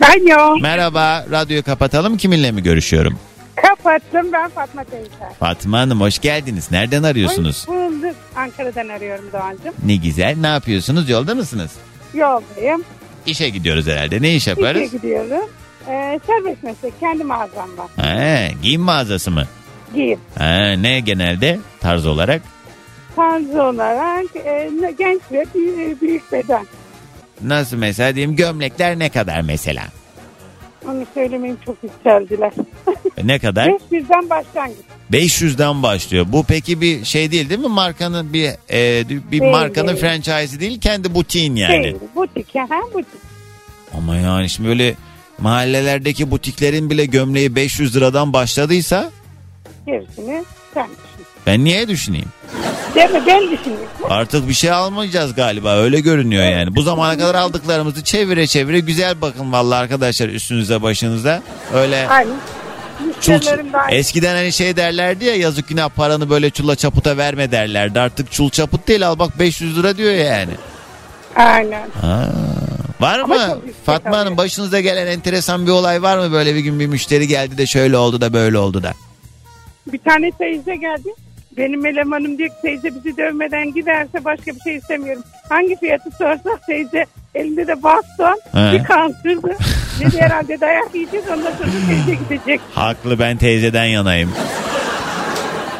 Alo. Merhaba. Radyoyu kapatalım. Kiminle mi görüşüyorum? Kapattım ben Fatma teyze. Fatma Hanım hoş geldiniz. Nereden arıyorsunuz? Hoş bulduk. Ankara'dan arıyorum Doğancığım. Ne güzel. Ne yapıyorsunuz? Yolda mısınız? Yoldayım. İşe gidiyoruz herhalde. Ne iş yaparız? İşe gidiyorum. Ee, serbest meslek. Kendi mağazam var. Ha, giyim mağazası mı? Giyim. Ha, ne genelde tarz olarak? Tarzı olarak e, genç ve büyük beden. Nasıl mesela diyeyim gömlekler ne kadar mesela? Onu söylemeyeyim çok yükseldiler. Ne kadar? 500'den başlangıç. 500'den başlıyor. Bu peki bir şey değil değil mi? Markanın bir e, bir Değil, markanın değil. franchise'i değil, kendi butiğin yani. Şey, butik. Ha, butik. Ama yani şimdi böyle mahallelerdeki butiklerin bile gömleği 500 liradan başladıysa Gerisini sen. ben niye düşüneyim? Değil mi? Ben düşünüyorum. Artık bir şey almayacağız galiba öyle görünüyor yani. Bu zamana kadar aldıklarımızı çevire çevire güzel bakın vallahi arkadaşlar üstünüze başınıza. Öyle Aynen. çul, eskiden hani şey derlerdi ya yazık günah paranı böyle çula çaputa verme derlerdi. Artık çul çaput değil al bak 500 lira diyor yani. Aynen. Ha. Var Ama mı? Fatma Hanım başınıza gelen enteresan bir olay var mı? Böyle bir gün bir müşteri geldi de şöyle oldu da böyle oldu da. Bir tane teyze geldi. Benim elemanım diyor ki teyze bizi dövmeden giderse başka bir şey istemiyorum. Hangi fiyatı sorsak teyze elinde de baston He. bir kaldırdı. Dedi herhalde dayak yiyeceğiz ondan sonra teyze gidecek. Haklı ben teyzeden yanayım.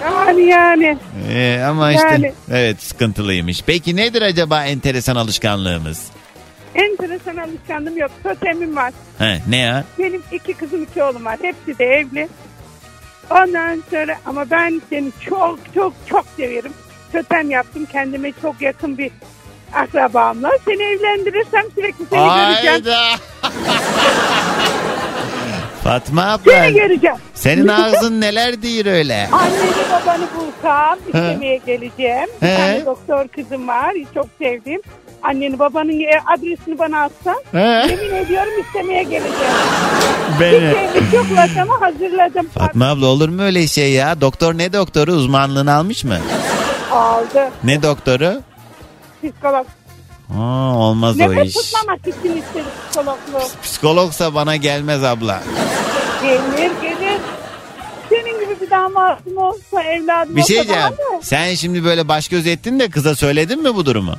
Yani yani. Ee, ama işte Yani. evet sıkıntılıymış. Peki nedir acaba enteresan alışkanlığımız? Enteresan alışkanlığım yok. Totemim var. He, ne ya? Benim iki kızım iki oğlum var. Hepsi de evli. Ondan sonra ama ben seni çok çok çok severim. Totem yaptım kendime çok yakın bir akrabamla. Seni evlendirirsem sürekli seni göreceğim. (laughs) Fatma Seni abla göreceğim. senin ağzın neler değil öyle. Anneni babanı bulsam istemeye geleceğim. Bir tane doktor kızım var. Çok sevdiğim. Anneni babanın e, adresini bana atsan He. yemin ediyorum istemeye geleceğim. Beni. Şeylik yok ama hazırladım. Fatma abla olur mu öyle şey ya? Doktor ne doktoru uzmanlığını almış mı? Aldı. Ne doktoru? Psikolog. Aa, olmaz o Nefes iş. tutmamak için istedim psikologluğu. Psikologsa bana gelmez abla. Gelir gelir. Senin gibi bir damatım olsa evladım Bir şey olsa diyeceğim. Sen şimdi böyle baş göz ettin de kıza söyledin mi bu durumu?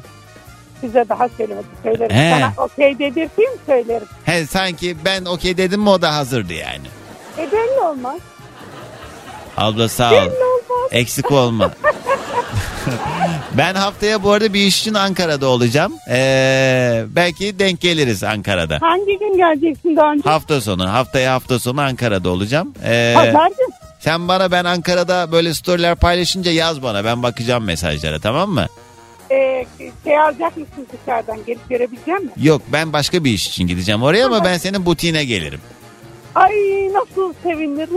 Size daha söylemedim söylerim. He. Sana okey dedirteyim söylerim. He sanki ben okey dedim mi o da hazırdı yani. E belli olmaz. Abla sağ ol. Belli olmaz. Eksik olma. (laughs) ben haftaya bu arada bir iş için Ankara'da olacağım. Ee, belki denk geliriz Ankara'da. Hangi gün geleceksin daha önce? Hafta sonu. Haftaya hafta sonu Ankara'da olacağım. Ee, Pazar günü. sen bana ben Ankara'da böyle storyler paylaşınca yaz bana. Ben bakacağım mesajlara tamam mı? Ee, şey alacak mısın dışarıdan gelip görebilecek misin? Yok ben başka bir iş için gideceğim oraya ama ben senin butiğine gelirim. Ay nasıl sevinirim.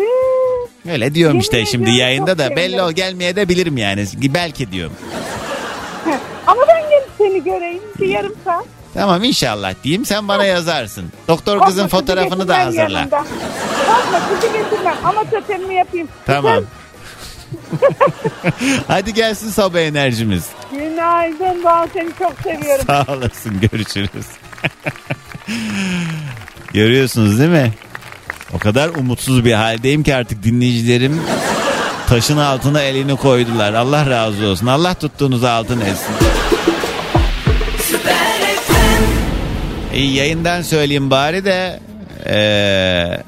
Öyle diyorum Yemin işte şimdi ediyorum yayında çok da belli sevinirim. ol gelmeye de bilirim yani. Belki diyorum. Ama ben gelip seni göreyim bir yarım saat. Tamam inşallah diyeyim sen bana yazarsın. Doktor kızın Korkma, kızı fotoğrafını da getirmem hazırla. yanımda. Korkma kızı getirmem ama totemimi yapayım. Tamam. (laughs) Hadi gelsin sabah enerjimiz. Günaydın Doğan seni çok seviyorum. Sağ olasın görüşürüz. (laughs) Görüyorsunuz değil mi? O kadar umutsuz bir haldeyim ki artık dinleyicilerim taşın altına elini koydular. Allah razı olsun. Allah tuttuğunuzu altın etsin. İyi yayından söyleyeyim bari de eee,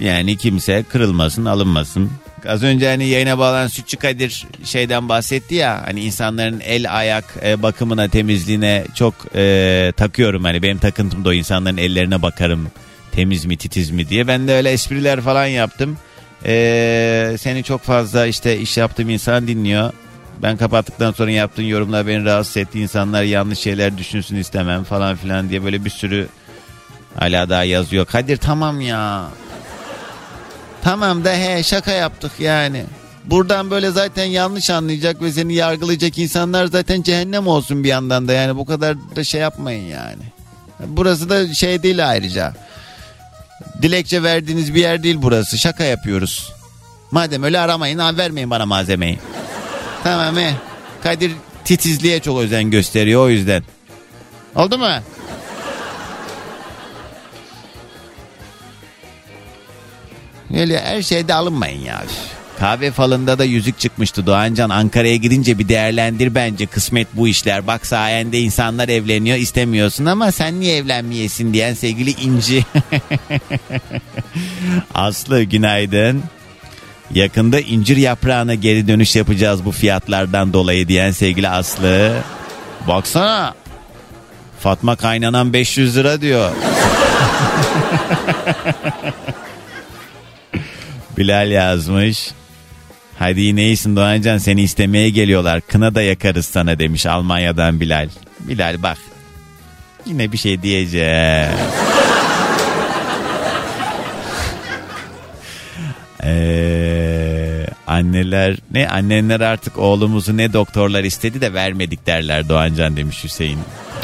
yani kimse kırılmasın alınmasın. Az önce hani yayına bağlanan Sütçü Kadir şeyden bahsetti ya hani insanların el ayak e, bakımına temizliğine çok e, takıyorum hani benim takıntım da o insanların ellerine bakarım temiz mi titiz mi diye ben de öyle espriler falan yaptım. E, seni çok fazla işte iş yaptığım insan dinliyor. Ben kapattıktan sonra yaptığın yorumlar beni rahatsız etti. İnsanlar yanlış şeyler düşünsün istemem falan filan diye böyle bir sürü hala daha yazıyor. Kadir tamam ya. Tamam da he şaka yaptık yani. Buradan böyle zaten yanlış anlayacak ve seni yargılayacak insanlar zaten cehennem olsun bir yandan da yani bu kadar da şey yapmayın yani. Burası da şey değil ayrıca. Dilekçe verdiğiniz bir yer değil burası. Şaka yapıyoruz. Madem öyle aramayın ha vermeyin bana malzemeyi. Tamam he. Kadir titizliğe çok özen gösteriyor o yüzden. Oldu mu? Öyle her şeyde alınmayın ya. Kahve falında da yüzük çıkmıştı Doğancan. Ankara'ya gidince bir değerlendir bence kısmet bu işler. Bak sayende insanlar evleniyor istemiyorsun ama sen niye evlenmeyesin diyen sevgili İnci. (laughs) Aslı günaydın. Yakında incir yaprağına geri dönüş yapacağız bu fiyatlardan dolayı diyen sevgili Aslı. Baksana. Fatma kaynanan 500 lira diyor. (laughs) Bilal yazmış. Hadi yine iyisin Doğancan seni istemeye geliyorlar. Kına da yakarız sana demiş Almanya'dan Bilal. Bilal bak. Yine bir şey diyeceğim. (laughs) Ee, anneler ne annenler artık oğlumuzu ne doktorlar istedi de vermedik derler Doğancan demiş Hüseyin.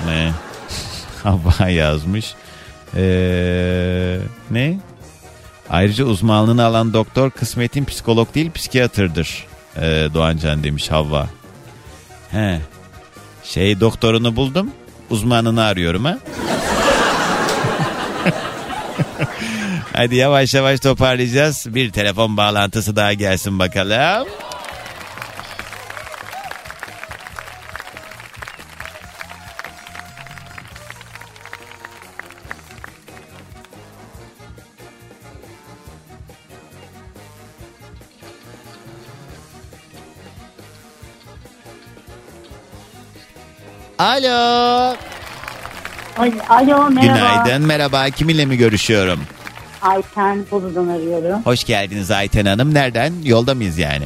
Ne? (laughs) Hava yazmış. Ee, ne? Ayrıca uzmanlığını alan doktor kısmetin psikolog değil psikiyatrdır. Ee, Doğancan demiş Havva. He. Şey doktorunu buldum. Uzmanını arıyorum ha. (laughs) Hadi yavaş yavaş toparlayacağız. Bir telefon bağlantısı daha gelsin bakalım. Alo. Alo merhaba. Günaydın merhaba kiminle mi görüşüyorum? Ayten Bolu'dan arıyorum. Hoş geldiniz Ayten Hanım. Nereden? Yolda mıyız yani?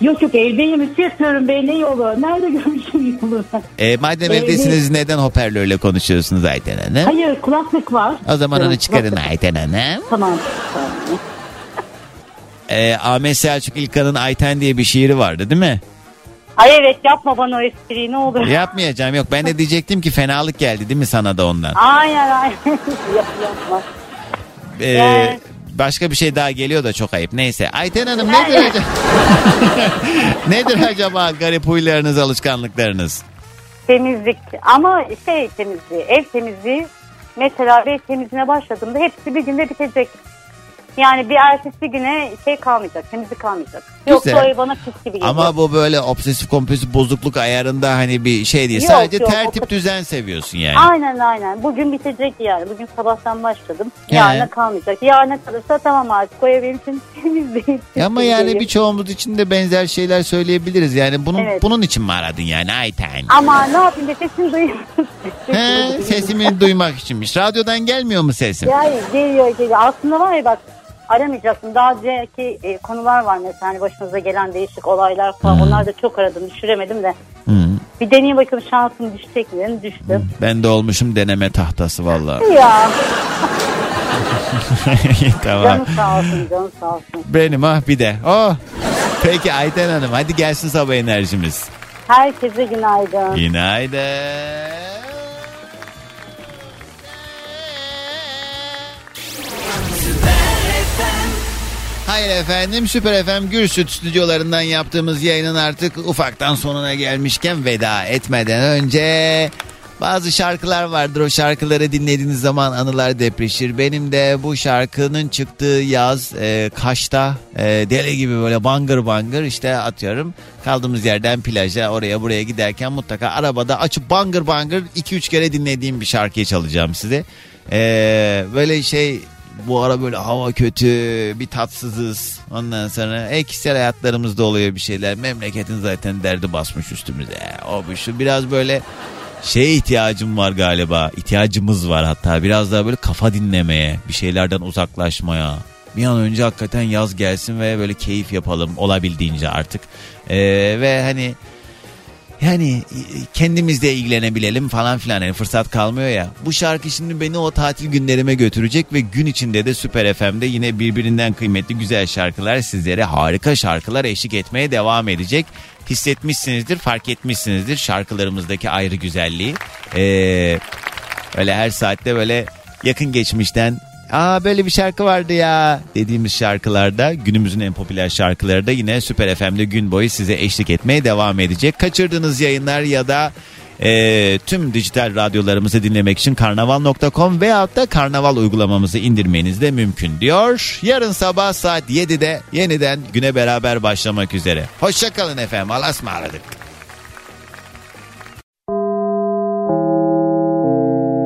Yok yok evdeyim. Üstü yatıyorum be ne yolu. Nerede (laughs) görüşüm yolu? E, madem Evdeyim. evdesiniz neden hoparlörle konuşuyorsunuz Ayten Hanım? Hayır kulaklık var. O zaman onu Evet, çıkarın kulaklık. Ayten Hanım. Tamam. tamam. E, Ahmet Selçuk İlkan'ın Ayten diye bir şiiri vardı değil mi? Ay evet yapma bana o espriyi ne olur. Yapmayacağım yok. Ben de (laughs) diyecektim ki fenalık geldi değil mi sana da ondan? Aynen aynen. (laughs) Yap, yapma. E, Evet. başka bir şey daha geliyor da çok ayıp. Neyse Ayten Hanım nedir acaba? (laughs) nedir acaba garip huylarınız, alışkanlıklarınız? Temizlik ama şey temizliği ev temizliği mesela ev temizliğine başladığımda hepsi bir günde bitecek. Yani bir ertesi güne şey kalmayacak temizlik kalmayacak. Yok Güzel. o ev bana pis gibi geliyor. Ama bu böyle obsesif kompulsif bozukluk ayarında hani bir şey değil. Yok, Sadece yok, tertip o- düzen seviyorsun yani. Aynen aynen. Bugün bitecek yani. Bugün sabahtan başladım. He. Yarına kalmayacak. Yarına kalırsa tamam artık o ev benim için (laughs) temiz değil. Ya Ama yani birçoğumuz için de benzer şeyler söyleyebiliriz. Yani bunun Evet. bunun için mi aradın yani Ayten? Ama ne yapayım sesini duyuyorum. (laughs) He, sesimi duymak içinmiş. Radyodan gelmiyor mu sesim? Yani geliyor geliyor. Aslında var ya bak aramayacaktım. Daha önceki e, konular var mesela hani başımıza gelen değişik olaylar falan. Onlar da çok aradım düşüremedim de. Hı. Bir deneyeyim bakalım şansım düşecek mi? dedim, Düştü. Ben de olmuşum deneme tahtası vallahi. (laughs) Ya (laughs) tamam. canım sağ olsun canım sağ olsun. Benim ah bir de. Oh. Peki Ayten Hanım hadi gelsin sabah enerjimiz. Herkese günaydın. Günaydın. Hayır efendim Süper FM Gürsüt stüdyolarından yaptığımız yayının artık ufaktan sonuna gelmişken veda etmeden önce bazı şarkılar vardır o şarkıları dinlediğiniz zaman anılar depreşir. Benim de bu şarkının çıktığı yaz e, Kaş'ta e, deli gibi böyle bangır bangır işte atıyorum kaldığımız yerden plaja oraya buraya giderken mutlaka arabada açıp bangır bangır 2-3 kere dinlediğim bir şarkıyı çalacağım size. E, böyle şey bu ara böyle hava kötü, bir tatsızız. Ondan sonra e, kişisel hayatlarımızda oluyor bir şeyler. Memleketin zaten derdi basmış üstümüze. O bu şu biraz böyle şeye ihtiyacım var galiba. İhtiyacımız var hatta biraz daha böyle kafa dinlemeye, bir şeylerden uzaklaşmaya. Bir an önce hakikaten yaz gelsin ve böyle keyif yapalım olabildiğince artık. Ee, ve hani yani kendimizle ilgilenebilelim falan filan yani fırsat kalmıyor ya. Bu şarkı şimdi beni o tatil günlerime götürecek ve gün içinde de Süper FM'de yine birbirinden kıymetli güzel şarkılar sizlere harika şarkılar eşlik etmeye devam edecek. Hissetmişsinizdir, fark etmişsinizdir şarkılarımızdaki ayrı güzelliği. Ee, öyle her saatte böyle yakın geçmişten Aa böyle bir şarkı vardı ya dediğimiz şarkılarda günümüzün en popüler şarkıları da yine Süper FM'de gün boyu size eşlik etmeye devam edecek. Kaçırdığınız yayınlar ya da e, tüm dijital radyolarımızı dinlemek için karnaval.com veyahut da karnaval uygulamamızı indirmeniz de mümkün diyor. Yarın sabah saat 7'de yeniden güne beraber başlamak üzere. Hoşçakalın efendim. Allah'a ısmarladık.